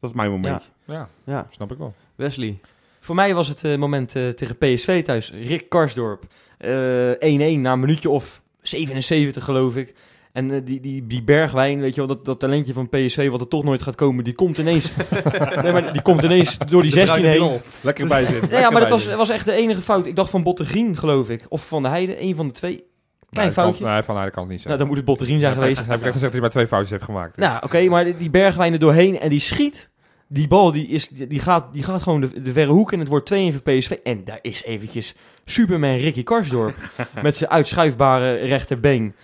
dat is mijn momentje. Ja, Ja, snap ik wel. Wesley. Voor mij was het eh, moment eh, tegen PSV thuis. Rick Karsdorp. eh, 1-1 na een minuutje of 77 geloof ik. En eh, die, die, die Bergwijn, weet je wel, dat, dat talentje van PSV wat er toch nooit gaat komen, die komt ineens, nee, maar die komt ineens door die 16 heen. Lekker bij zitten. Ja, ja, maar dat was, was echt de enige fout. Ik dacht van Bottegrien, geloof ik. Of van de Heide, een van de twee. Klein foutje. Nee, van hij kan het niet Nou, zijn. dan moet het Bottegrien zijn geweest. Heb ik echt gezegd dat hij maar twee foutjes heeft gemaakt. Nou, oké, maar die- die Bergwijn er doorheen en die schiet. Die bal die is, die, gaat, die gaat gewoon de, de verre hoek en het wordt 2 voor PSV. En daar is eventjes Superman Ricky Karsdorp met zijn uitschuifbare rechterbeen.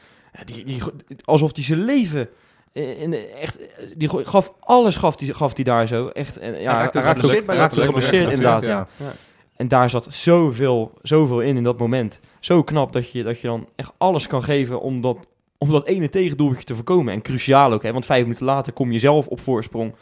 Die, die, alsof hij zijn leven... eh, In, de- echt, eh, die gaf alles gaf die, gaf die daar zo. Echt, en, ja, Hij raakte hij hij geblesseerd inderdaad, ja. Ja. En daar zat zoveel, zoveel in in dat moment. Zo knap dat je, dat je dan echt alles kan geven om dat, om dat ene tegendoelpuntje te voorkomen. En cruciaal ook, hè, want vijf minuten later kom je zelf op voorsprong.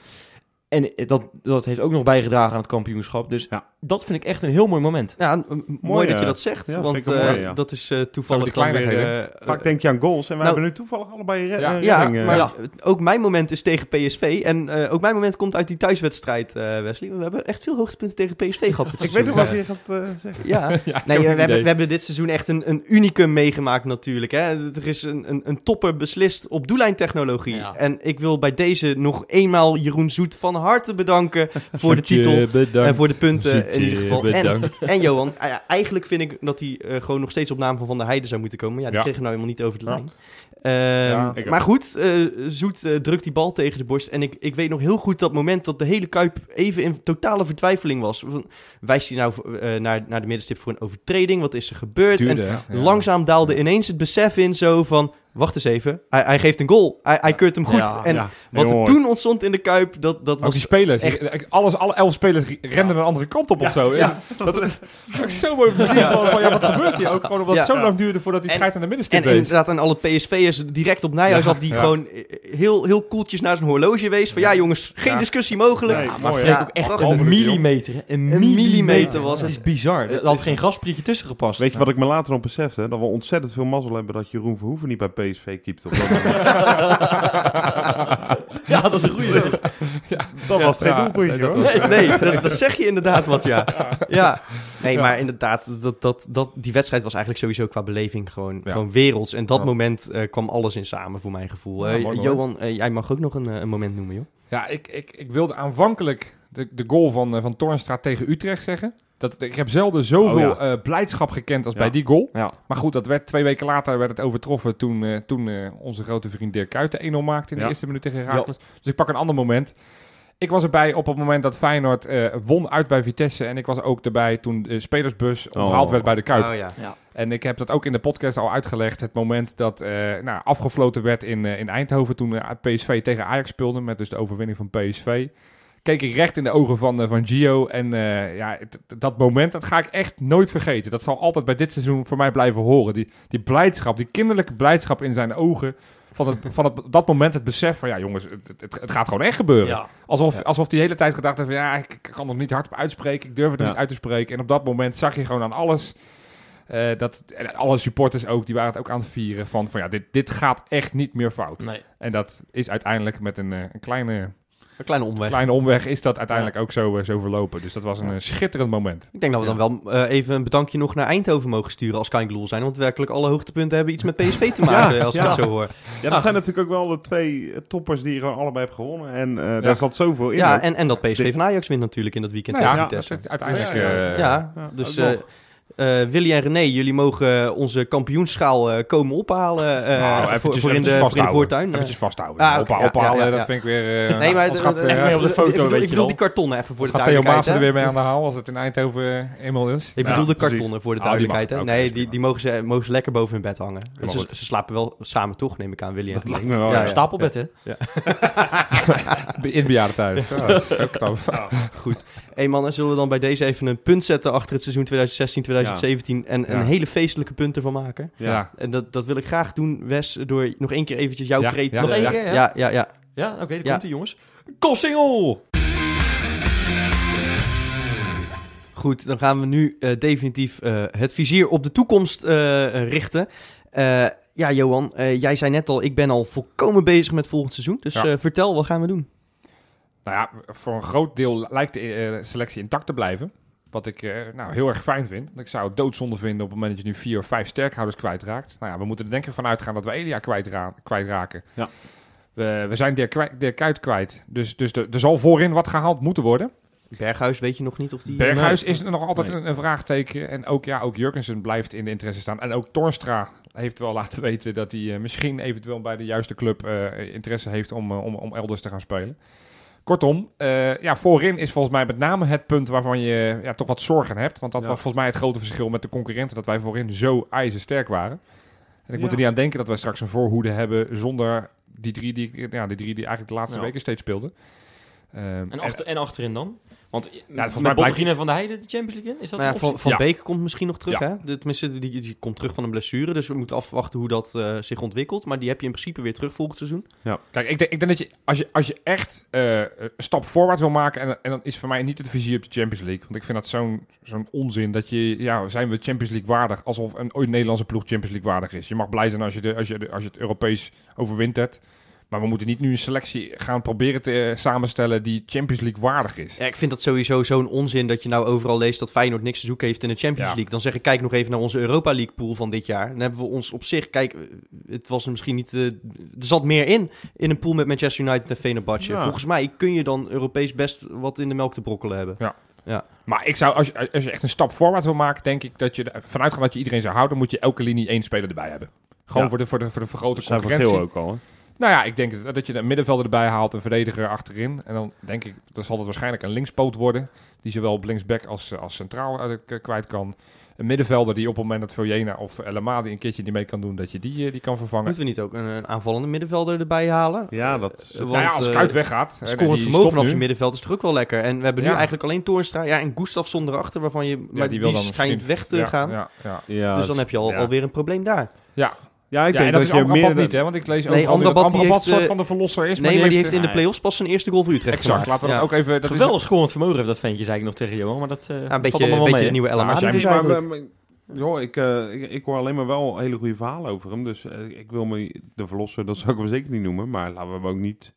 En dat, dat heeft ook nog bijgedragen aan het kampioenschap. Dus Ja. Dat vind ik echt een heel mooi moment. Ja, mooi, Mooi, dat je eh, dat zegt, ja, want eh, mooi, ja. dat is eh, toevallig dan weer... eh, Vaak denk je aan goals en we nou- hebben nu toevallig allebei re- Ja. Ja, redding, maar ja. ook mijn moment is tegen PSV. En eh, ook mijn moment komt uit die thuiswedstrijd, eh, Wesley. We hebben echt veel hoogtepunten tegen PSV gehad dit Ik weet nog wat je gaat eh, zeggen. Ja, nee, we, hebben, we hebben dit seizoen echt een, een unicum meegemaakt natuurlijk. Hè. Er is een, een, een topper beslist op doellijntechnologie. Ja. En ik wil bij deze nog eenmaal Jeroen Zoet van harte bedanken voor de titel. En voor de punten in ieder geval. En, en Johan, eigenlijk vind ik dat hij eh, gewoon nog steeds op naam van Van der Heijden zou moeten komen. Ja, die Ja. kregen nou helemaal niet over de lijn. Ehm, Ja, maar goed, eh, Zoet eh, drukt die bal tegen de borst. En ik, ik weet nog heel goed dat moment dat de hele Kuip even in totale vertwijfeling was. Wijst hij nou eh, naar, naar de middenstip voor een overtreding? Wat is er gebeurd? En Duurde, hè? Ja. langzaam daalde ineens het besef in zo van... Wacht eens even, hij, hij geeft een goal. Hij, hij keurt hem goed. Ja, en ja, wat er mooi. toen ontstond in de Kuip, dat, dat Ook was die spelers. echt- die- alles, alle elf spelers renden een andere kant op of zo. ja. Dat is dat is zo mooi om te zien. Van, van, ja, wat gebeurt hier ook? Gewoon omdat het Ja. zo lang duurde voordat die En- scheidt aan de En middenstip wees. inderdaad aan alle PSV'ers direct op Nijhuis Ja, af... die ja. gewoon eh, heel, heel koeltjes naar zijn horloge wees. Van ja jongens, geen Ja. discussie mogelijk. Nee, Ja, mooi, maar ja, ook echt prachtig. een millimeter. Een, millimeter was Het het. is bizar. Er had geen grasprietje tussen gepast. Weet je wat ik me later nog besefte? Dat we ontzettend veel mazzel hebben dat Jeroen Verhoeven niet bij PSV keept. Of dat ja, dat is een goede. dat was geen Ja, doelpuntje nee, dat hoor. Nee, nee dat, dat zeg je inderdaad wat, ja. Ja, nee, maar inderdaad, dat, dat, dat, die wedstrijd was eigenlijk sowieso qua beleving gewoon, Ja. gewoon werelds. En dat Ja. moment eh, kwam alles in samen, voor mijn gevoel. Ja, Eh. Johan, eh, jij mag ook nog een, eh, een moment noemen, joh. Ja, ik, ik, ik wilde aanvankelijk de, de goal van, eh, van Toornstra tegen Utrecht zeggen. Dat, ik heb zelden zoveel Oh, ja. eh, blijdschap gekend als Ja. bij die goal. Ja. Maar goed, dat werd twee weken later werd het overtroffen toen, eh, toen eh, onze grote vriend Dirk Kuyt de 1-0 maakte in de eerste minuut tegen Herakles. Dus ik pak een ander moment. Ik was erbij op het moment dat Feyenoord eh, won uit bij Vitesse. En ik was ook erbij toen de spelersbus onthaald Oh. werd bij de Kuip. Oh, ja. En ik heb dat ook in de podcast al uitgelegd. Het moment dat eh, nou, afgefloten werd in, eh, in Eindhoven toen PSV tegen Ajax speelde. Met dus de overwinning van PSV. Keek ik recht in de ogen van, eh, van Gio. En eh, ja, dat moment, dat ga ik echt nooit vergeten. Dat zal altijd bij dit seizoen voor mij blijven horen. Die, die blijdschap, die kinderlijke blijdschap in zijn ogen. Van, het, van het, dat moment het besef van, ja jongens, het, het, het gaat gewoon echt gebeuren. Ja. Alsof, Ja. alsof die hele tijd gedacht heeft, van, ja, ik, ik kan er niet hardop uitspreken. Ik durf het er Ja. niet uit te spreken. En op dat moment zag je gewoon aan alles... eh, dat, en alle supporters ook, die waren het ook aan het vieren van, van ja, dit, dit gaat echt niet meer fout. Nee. En dat is uiteindelijk met een, een kleine, Een kleine omweg. kleine omweg is dat uiteindelijk ook zo, eh, zo verlopen. Dus dat was een eh, schitterend moment. Ik denk dat we dan wel eh, even een bedankje nog naar Eindhoven mogen sturen als Keingloel zijn. Want werkelijk alle hoogtepunten hebben iets met PSV te maken, Ja, als ik ja. het zo hoor. Ja, dat zijn natuurlijk ook wel de twee toppers die je gewoon allebei hebt gewonnen. En eh, Ja. daar zat zoveel in. Ja, en, en dat PSV van Ajax wint natuurlijk in dat weekend Nou ja, uiteindelijk... Ja, ja, eh, Ja, Ja, dus eh, eh, Willy en René, jullie mogen onze kampioenschaal eh, komen ophalen eh, nou, voor, eventjes- voor in, de, eventjes voor in de vasthouden. voortuin. Eventjes vasthouden. Ah, ja, ophalen, ja, ja, dat ja. vind ik weer... eh, Nee, maar gaat, Even mee op de ik foto, bedoel- weet Ik je bedoel die kartonnen even voor de als gaat Theo duidelijkheid. Er weer mee aan de haal als het in Eindhoven eenmaal is. Ik Ja, bedoel de precies. kartonnen voor de Oh, die duidelijkheid. nee, die, mogen, ze, mogen ze lekker boven hun bed hangen. Ze, goed. ze slapen wel samen toch, neem ik aan, Willy en René. lijkt me wel. Ja. Stapelbed, hè? In het bejaardentehuis. Ja, Hé mannen, zullen we dan bij deze even een punt zetten achter het seizoen 2016, 2017 en Ja. een hele feestelijke punt ervan maken? Ja. En dat, dat wil ik graag doen, Wes, door nog één keer eventjes jouw kreet... Nog eh, één ja. keer, ja? Ja, ja, oké, daar Ja. komt ie, jongens. Koolsingel! Goed, dan gaan we nu eh, definitief eh, het vizier op de toekomst eh, richten. Eh, ja, Johan, eh, jij zei net al, ik ben al volkomen bezig met volgend seizoen. Dus Ja. eh, vertel, wat gaan we doen? Nou ja, voor een groot deel lijkt de eh, selectie intact te blijven. Wat ik eh, nou, heel erg fijn vind. Ik zou het doodzonde vinden op het moment dat je nu vier of vijf sterkhouders kwijtraakt. Nou ja, we moeten er denk ik van uitgaan dat we Elia kwijtra kwijtraken. Ja. We, we zijn Dirk, Kwij- Dirk Kuyt kwijt. Dus, dus er, er zal voorin wat gehaald moeten worden. Berghuis, weet je nog niet of die... Berghuis is nog altijd Nee. een, een vraagteken. En ook, ja, ook Jurgensen blijft in de interesse staan. En ook Torstra heeft wel laten weten dat hij eh, misschien eventueel bij de juiste club interesse heeft om, om, om elders te gaan spelen. Kortom, eh, ja, voorin is volgens mij met name het punt waarvan je ja, toch wat zorgen hebt. Want dat Ja. was volgens mij het grote verschil met de concurrenten. Dat wij voorin zo ijzersterk waren. En ik moet er niet aan denken dat wij straks een voorhoede hebben zonder die drie die, ja, die, drie die eigenlijk de laatste Ja. weken steeds speelden. Ehm, En, achter, en achterin dan? Want volgens met mij Bottegien blijkt- en Van der Heijden de Champions League in? Is dat Nou ja, een van van Ja. Beek komt misschien nog terug, Ja. hè? De, tenminste, die, die komt terug van een blessure. Dus we moeten afwachten hoe dat eh, zich ontwikkelt. Maar die heb je in principe weer terug volgend seizoen. Kijk, ik denk, ik denk dat je als, je, als je echt eh, een stap voorwaarts wil maken, en, en dan is voor mij niet het vizier op de Champions League. Want ik vind dat zo'n zo'n onzin dat je, ja, zijn we Champions League waardig? Alsof een ooit Nederlandse ploeg Champions League waardig is. Je mag blij zijn als je, de, als je, de, als je het Europees overwintert. Maar we moeten niet nu een selectie gaan proberen te eh, samenstellen die Champions League waardig is. Ja, ik vind dat sowieso zo'n onzin dat je nou overal leest dat Feyenoord niks te zoeken heeft in de Champions Ja. League. Dan zeg ik, kijk nog even naar onze Europa League pool van dit jaar. Dan hebben we ons op zich, kijk, het was er misschien niet, eh, er zat meer in, in een pool met Manchester United en Fenerbahce. Ja. Volgens mij kun je dan Europees best wat in de melk te brokkelen hebben. Maar ik zou, als je, als je echt een stap voorwaarts wil maken, denk ik dat je vanuit gaat dat je iedereen zou houden, moet je elke linie één speler erbij hebben. Gewoon Ja. voor, de, voor, de, voor de vergrote Dat zijn concurrentie. Ook al. Hè? Nou ja, ik denk dat- dat je een middenvelder erbij haalt, een verdediger achterin. En dan denk ik, dan zal het waarschijnlijk een linkspoot worden. Die zowel op linksback als, als centraal eh, kwijt kan. Een middenvelder die op het moment dat Vojena of El Amadi een keertje die mee kan doen, dat je die, eh, die kan vervangen. Moeten we niet ook een, een aanvallende middenvelder erbij halen? Ja, dat Eh, nou ja, als eh, Kuit weggaat. Scorend vermogen vanaf nu. je middenveld is toch ook wel lekker. En we hebben nu Ja. eigenlijk alleen Toornstra ja, en Gustafsson erachter, waarvan je, maar die die, wil dan schijnt misschien- weg te ja, gaan. Ja, ja. ja, dus dan heb je al, ja. alweer een probleem daar. ja. Ja, ik ja, denk dat, dat, is je meer... niet, hè? Want ik lees Nee, ook dat Amrabat, die heeft, soort van de verlosser is. nee, maar die heeft in de nee. play-offs pas zijn eerste goal voor Utrecht Exact, gemaakt. laten we dat ook even... Dat is- Geweldig scorend vermogen heeft dat ventje, zei ik nog tegen Johan. Maar dat eh Ja, een valt beetje, een beetje mee. de nieuwe El Ja, maar dus maar, maar- joh, ik, eh, ik, ik hoor alleen maar wel hele goede verhalen over hem. Dus eh, ik wil me de verlosser, dat zou ik hem zeker niet noemen. Maar laten we hem ook niet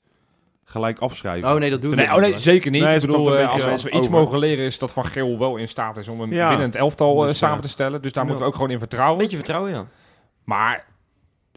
gelijk afschrijven. Oh nee, dat doe ik Nee, niet. oh nee, zeker niet. Nee, ik het bedoel, als, we iets over. mogen leren is dat Van Geel wel in staat is om een Ja. winnend elftal eh, Dus, samen te stellen. Dus daar Ja. moeten we ook gewoon in Een vertrouwen. beetje vertrouwen, ja. Maar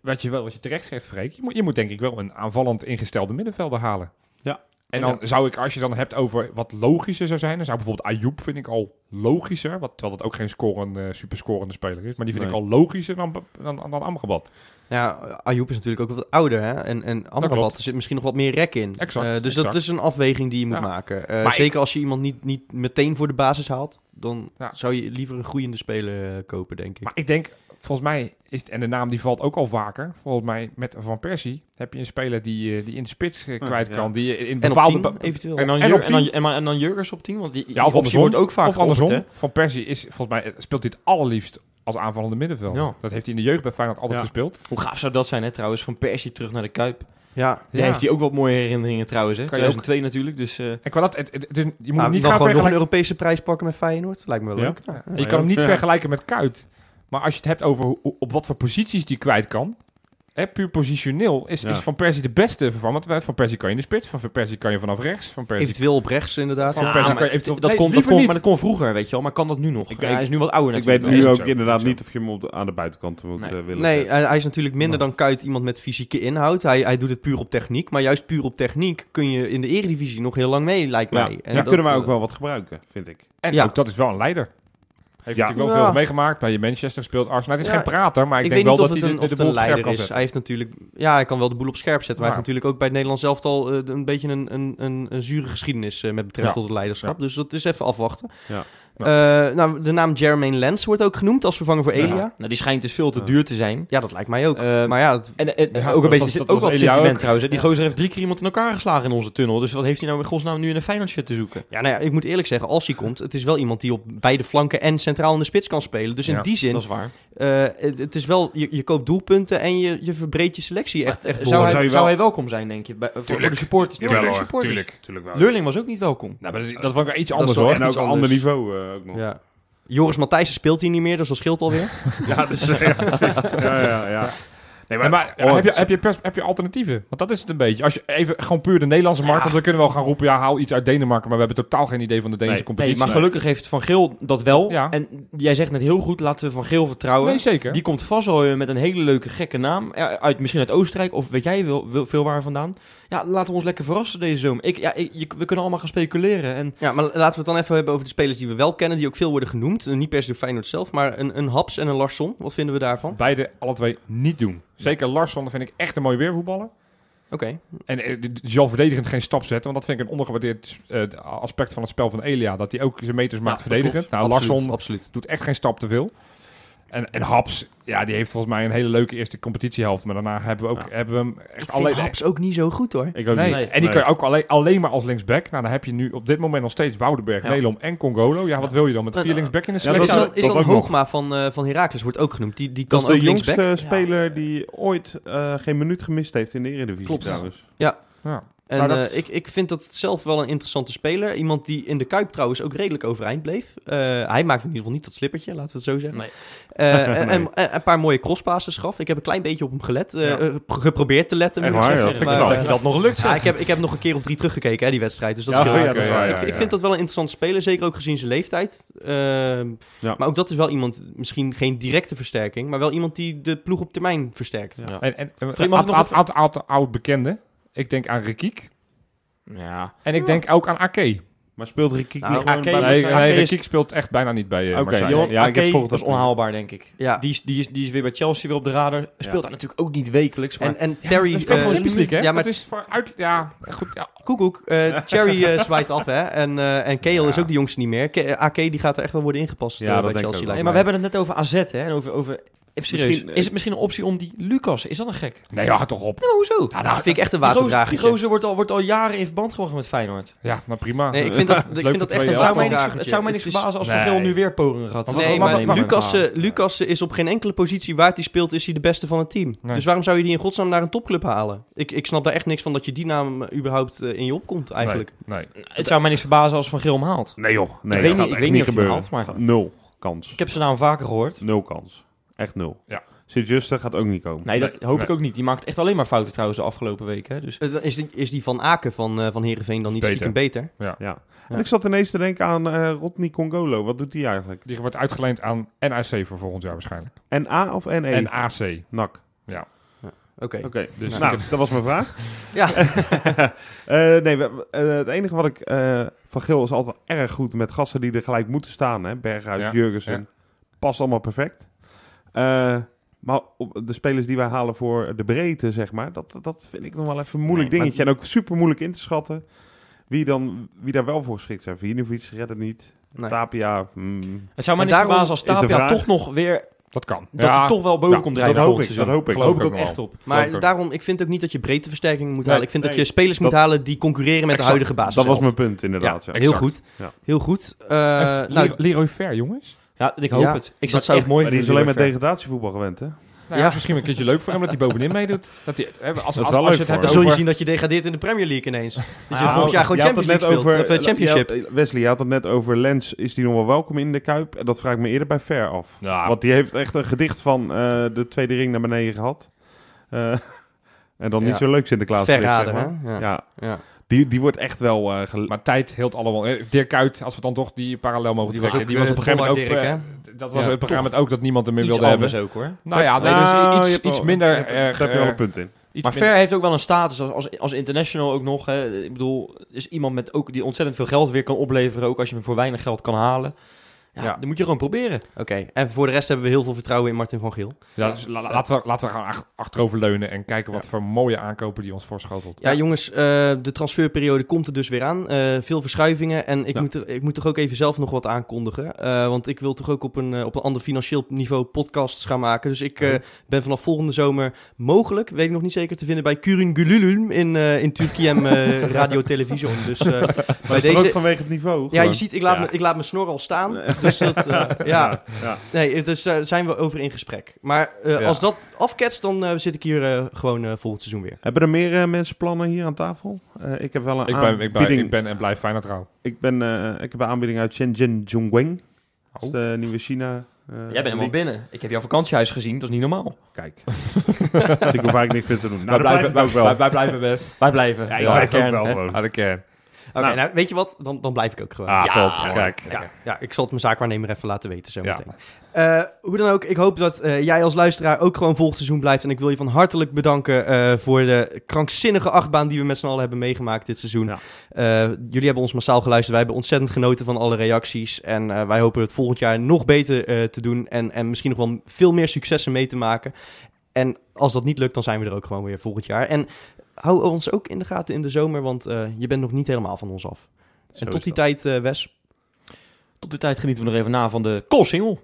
wat je, wel, wat je terecht zegt, Freek, je moet, je moet denk ik wel een aanvallend ingestelde middenvelder halen. Ja. En dan zou ik, als je dan hebt over wat logischer zou zijn, dan zou bijvoorbeeld Ayoub vind ik al logischer, wat, terwijl dat ook geen scorende, superscorende speler is, maar die vind Nee. ik al logischer dan, dan, dan Amrabat. Ja, Ayoub is natuurlijk ook wat ouder. Hè? En, en Amrabat, er zit misschien nog wat meer rek in. Exact, Eh, dus exact. dat is een afweging die je moet Ja. maken. Eh, zeker als je iemand niet, niet meteen voor de basis haalt. Dan Ja. zou je liever een groeiende speler eh, kopen, denk ik. Maar ik denk, volgens mij is het, en de naam die valt ook al vaker, volgens mij met Van Persie heb je een speler die, eh, die in de spits eh, kwijt ja. kan, die in en bepaalde... op eventueel. En dan, En Jur- op en dan, en, dan op 10, want die, Ja, of andersom. wordt ook vaak of andersom. Van Persie is volgens mij speelt hij het allerliefst als aanvallende middenvelder. Ja. Dat heeft hij in de jeugd bij Feyenoord altijd Ja. gespeeld. Hoe gaaf zou dat zijn, hè, trouwens, van Persie terug naar de Kuip. ja, Daar Ja. heeft hij ook wat mooie herinneringen trouwens, hè. Kan je ook- 2002 natuurlijk, dus... eh, En qua dat, het, het, het is- je moet Nou, hem niet gaan gewoon nog een vergelijken. Europese prijs pakken met Feyenoord. Lijkt me wel Ja. leuk. Ja. Ja. Je kan hem niet Ja. vergelijken met Kuit. Maar als je het hebt over op wat voor posities die kwijt kan. Hè, puur positioneel is, Ja. is Van Persie de beste vervanger. Want Van Persie kan je in de spits. Van Persie kan je vanaf rechts. Van Persie Eventueel op rechts inderdaad. Van ja. Persie maar kan je eventueel- dat nee, kon, dat kon, maar dat kon vroeger, weet je wel. Maar kan dat nu nog? Ik hij is nu wat ouder Ik weet nu ook ook zo, inderdaad ook niet of je hem op de- aan de buitenkant moet Nee. eh, willen Nee, hij, hij is natuurlijk minder dan Kuit iemand met fysieke inhoud. Hij, hij doet het puur op techniek. Maar juist puur op techniek kun je in de eredivisie nog heel lang mee, lijkt Ja, mij. En ja, dat, kunnen wij ook eh, wel wat gebruiken, vind ik. En Ja. ook dat is wel een leider. Heeft natuurlijk wel veel meegemaakt. Bij je Manchester gespeeld. Arsenal. Het is geen prater, maar ik, Ik, denk wel dat hij de, een, de, de boel leider kan is. zetten. Hij heeft natuurlijk... Ja, hij kan wel de boel op scherp zetten. Maar hij Ja. heeft natuurlijk ook bij het Nederlands elftal eh, een beetje een, een, een, zure geschiedenis eh, met betrekking tot het leiderschap. Dus dat is even afwachten. Ja. Eh, nou, de naam Jermaine Lens wordt ook genoemd als vervanger voor Elia. Ja, Nou, die schijnt dus veel te Ja. duur te zijn. dat lijkt mij ook. Eh, maar ja, het- En, en- Ja, ook een beetje, was- ook was wat Elia sentiment ook. trouwens. hè. Die Ja. gozer heeft drie keer iemand in elkaar geslagen in onze tunnel. Dus wat heeft hij nou in godsnaam nu in een Feyenoord shirt te zoeken? ja, nou ja, ik moet eerlijk zeggen, als hij komt, het is wel iemand die op beide flanken en centraal in de spits kan spelen. Dus in Ja, die zin, Dat is waar. eh, het, het is wel, je, je koopt doelpunten en je, je verbreedt je selectie echt, echt zou, hij, zou hij welkom zijn, denk je? Bij, voor, voor Tuurlijk. de supporters. Jawel, voor de hoor, supporters. tuurlijk. Tuurlijk wel. Leurling was ook niet welkom. Nou, maar dat, dat vond ik wel iets anders hoor. En ook een ander niveau eh, ook nog. Ja. Joris Matthijssen speelt hier niet meer, dus dat scheelt alweer. Ja, dus, ja, ja, ja, ja. Nee, maar oh, heb, je, het- heb, je pers- heb je alternatieven? Want dat is het een beetje. Als je even gewoon puur de Nederlandse markt... Want we kunnen wel gaan roepen, ja, haal iets uit Denemarken... maar we hebben totaal geen idee van de Deense Nee, competitie. Nee, maar gelukkig heeft Van Geel dat wel. Ja. En jij zegt net heel goed, laten we Van Geel vertrouwen. Nee, zeker. Die komt vast wel weer met een hele leuke gekke naam. Uit, misschien uit Oostenrijk of weet jij wel, wel- veel waar vandaan. Ja, laten we ons lekker verrassen deze zomer. Ik, ja, ik, je- we kunnen allemaal gaan speculeren. En Ja, maar laten we het dan even hebben over de spelers die we wel kennen, die ook veel worden genoemd. Eh, Niet per se door Feyenoord zelf, maar een, een Haps en een Larsson. Wat vinden we daarvan? Beide, alle twee, niet doen. Zeker Larsson, dat vind ik echt een mooie weervoetballer. Oké. En eh, die zal verdedigend geen stap zetten. Want dat vind ik een ondergewaardeerd eh, aspect van het spel van Elia. Dat hij ook zijn meters maakt Ja, verdedigend. Nou, Absoluut, Larsson Absoluut. doet echt geen stap te veel. En, en Haps, ja, die heeft volgens mij een hele leuke eerste competitiehelft. Maar daarna hebben we, ook, Ja. hebben we hem echt alleen... Haps ook niet zo goed hoor. Ik ook Nee, niet. Nee. en die Nee. kun je ook alleen, alleen maar als linksback. Nou, dan heb je nu op dit moment nog steeds Woudenberg, Ja. Nelom en Congolo. Ja, wat wil je dan met vier linksback in de ja, is dat selectie? dan, is dat dan ook. Hoogma van, eh van Heracles wordt ook genoemd. Die, die kan Dat is ook de linksback. jongste speler die ooit eh, geen minuut gemist heeft in de Eredivisie Klopt. trouwens. Ja. En dat- eh, ik, ik vind dat zelf wel een interessante speler. Iemand die in de Kuip trouwens ook redelijk overeind bleef. Eh, hij maakte in ieder geval niet dat slippertje, laten we het zo zeggen. Nee. Eh, en, Nee. en- en een paar mooie crosspasses gaf. Ik heb een klein beetje op hem gelet. Ja. geprobeerd te letten, moet ik ja, dat Maar, wel. eh, dat nog lukt. ja, ik, heb, ik heb nog een keer of drie teruggekeken, hè, die wedstrijd. Dus dat Ja, dat is waar, ik, ik vind dat wel een interessante speler, zeker ook gezien zijn leeftijd. Ehm, Ja. Maar ook dat is wel iemand, misschien geen directe versterking, maar wel iemand die de ploeg op termijn versterkt. Ja. En, en, oud bekende. Ik denk aan Rekiek. Ja. En ik denk ook aan Ake. Maar speelt Rikiek Nou, niet gewoon Ake bij Nee, is- nee, Ake is- Rekiek speelt echt bijna niet bij uh, Oké. Ja, ik heb Ake, volgend dat is onhaalbaar, denk ik. Ja. Die, is, die, is, die is weer bij Chelsea weer op de radar. Speelt Ja. daar natuurlijk ook niet wekelijks. Maar En, en Ja, Terry... dat speelt eh, gewoon Champions League, hè? Ja, maar Dat is voor uit... Ja, goed. Ja. Koekoek, eh Cherry zwaait af, hè. En, eh en Kale Ja. is ook de jongste niet meer. Ke- eh, AK die gaat er echt wel worden ingepast Ja, bij Chelsea. Nee, maar we hebben het net over AZ, hè? En over, over... Even serieus. Misschien, eh, is het misschien een optie om die Lucas... Is dat een gek? Nee, ja, toch op. Nee, maar hoezo? Ja, dat vind ik echt een gozer, die gozer wordt al, wordt al jaren in verband gebracht met Feyenoord. Ja, nou prima. Nee, ik vind dat, ik vind dat echt Het zou, mij niks, het zou mij niks verbazen als Nee. Van Geel nu weer pogingen gaat. Maar Nee, maar Lucas, eh, Lucas is op geen enkele positie waar hij speelt, is hij de beste van het team. Nee. Dus waarom zou je die in godsnaam naar een topclub halen? Ik, ik snap daar echt niks van dat je die naam eh, überhaupt eh, in je opkomt, eigenlijk. Nee, Het zou mij niks verbazen als Van Geel hem haalt. Nee joh, nee, Ik weet dat niet- gaat ik echt weet niet niet of hij gebeuren. haalt, maar- Nul kans. Ik heb zijn naam vaker gehoord. Nul kans. Echt nul. Ja. Sint-Juste gaat ook niet komen. Nee, dat Nee, hoop nee. ik ook niet. Die maakt echt alleen maar fouten trouwens de afgelopen weken. Hè? Dus Eh, Is die, is die van Aken van, eh van Heerenveen dan niet Beter. stiekem beter? Ja. Ja. En ik zat ineens te denken aan eh Rodney Congolo. Wat doet die eigenlijk? die wordt uitgeleend aan NAC voor volgend jaar waarschijnlijk. NA of NE? En AC. NAC. Oké. Oké, Dus nou, ik- dat was mijn vraag. Ja. Eh, nee, we- het enige wat ik... eh, van Geel is altijd erg goed met gasten die er gelijk moeten staan. Hè? Berghuis, Ja, Jurgensen. ja. Past allemaal perfect. Eh, maar de spelers die wij halen voor de breedte, zeg maar... Dat, dat vind ik nog wel even een moeilijk Nee, maar- dingetje. En ook super moeilijk in te schatten. Wie, dan, wie daar wel voor geschikt zijn. Vinovic redt het niet. Nee. Tapia... mm, het zou mij daarom verbazen als Tapia vraag- toch nog weer... Dat kan. Dat hij toch wel boven ja, komt dat drijven hoop ik, seizoen. dat hoop ik. Geloof ik ook echt op. Maar daarom, ik vind ook niet dat je breedteversterking moet Nee, halen. Ik vind dat je spelers moet dat- halen die concurreren met de huidige basis. dat was mijn punt, inderdaad. Ja, Heel goed. Ja. Heel goed. Eh, Even nou, Leroy- Leroy Fair, jongens. Ja, ik hoop Ja, het. Ik dat zou het echt mooi Maar die is alleen Fair. degradatievoetbal gewend, hè? Nou, ja. misschien een keertje leuk voor hem dat hij bovenin meedoet. Dat hij, hè, als, als, is als, wel je leuk het hebt dan zul je zien dat je degradeert in de Premier League ineens. Dat je Nou, volgend jaar gewoon Champions League speelt. over- of, eh, Championship. je had- Wesley, je had het net over Lens. Is die nog wel welkom in de Kuip? En dat vraag ik me eerder bij Ver af. Ja, Want die heeft echt een gedicht van eh, de tweede ring naar beneden gehad. Eh, en dan niet zo leuk Sinterklaas. Verrader, zeg hè? maar. Ja. Ja. Ja. Die, die wordt echt wel... eh, gel- maar tijd hield allemaal. Eh, Dirk Kuyt, als we dan toch die parallel mogen Die was trekken. ook, die was eh, op een gegeven moment ook... Dat was Ja, op een gegeven moment ook dat niemand er meer wilde hebben. anders ook hoor. Nou ja, nee, Nou, dus iets, iets wel- minder Daar heb je wel eh, een punt in. iets Maar minder- Ver heeft ook wel een status als, als, als international ook nog. Hè. Ik bedoel, is iemand met ook die ontzettend veel geld weer kan opleveren. Ook als je hem voor weinig geld kan halen. Ja, Ja. dan moet je gewoon proberen. Oké, en voor de rest hebben we heel veel vertrouwen in Martin van Geel. Ja, dus la- laten, we, laten we gaan ach- achterover leunen en kijken wat voor mooie aankopen die ons voorschotelt. Ja, jongens, eh, de transferperiode komt er dus weer aan. Eh, veel verschuivingen. En ik, Ja. moet er, ik moet toch ook even zelf nog wat aankondigen. Eh, want ik wil toch ook op een, op een ander financieel niveau podcasts gaan maken. Dus ik eh, ben vanaf volgende zomer mogelijk, weet ik nog niet zeker, te vinden bij Kurungululum in, eh in Turkiem Radio Television. Dus eh, Maar bij is toch ook deze... vanwege het niveau? Ja, je ziet, ik laat, Ja. me, ik laat mijn snor al staan. Dus dat, eh, ja, ja. nee, dus daar zijn we over in gesprek. Maar eh, Ja. als dat afketst, dan eh, zit ik hier eh, gewoon eh, volgend seizoen weer. Hebben er meer eh, mensen plannen hier aan tafel? Eh, ik heb wel een Ik ben, ik, ben, aanbieding. ik ben en blijf Feyenoord trouw. Ik, ben, eh, ik heb een aanbieding uit Shenzhen Zhongguang. Oh. de nieuwe China. eh, Jij bent helemaal binnen. Ik heb jouw vakantiehuis gezien, dat is niet normaal. Kijk. dus ik hoef eigenlijk niks meer te doen. Nou, wij, blijven, blijf ik ook wel. wij, wij blijven best. Wij blijven. Ja, ik Ja, kern, ook wel hè. gewoon. Aan de kern. Oké, Nou. nou, weet je wat? Dan, dan blijf ik ook gewoon. Ah, Ja, top. Kijk. Ja, ja, ik zal het mijn zaakwaarnemer even laten weten zo meteen. Eh, hoe dan ook, ik hoop dat eh, jij als luisteraar ook gewoon volgend seizoen blijft. En ik wil je van hartelijk bedanken eh, voor de krankzinnige achtbaan die we met z'n allen hebben meegemaakt dit seizoen. Ja. Jullie hebben ons massaal geluisterd. Wij hebben ontzettend genoten van alle reacties. En wij hopen het volgend jaar nog beter te doen. En, en misschien nog wel veel meer successen mee te maken. En als dat niet lukt, dan zijn we er ook gewoon weer volgend jaar. En hou ons ook in de gaten in de zomer, want eh, je bent nog niet helemaal van ons af. Zo en tot die dat. tijd, eh, Wes, Tot die tijd genieten we nog even na van de Kool Single.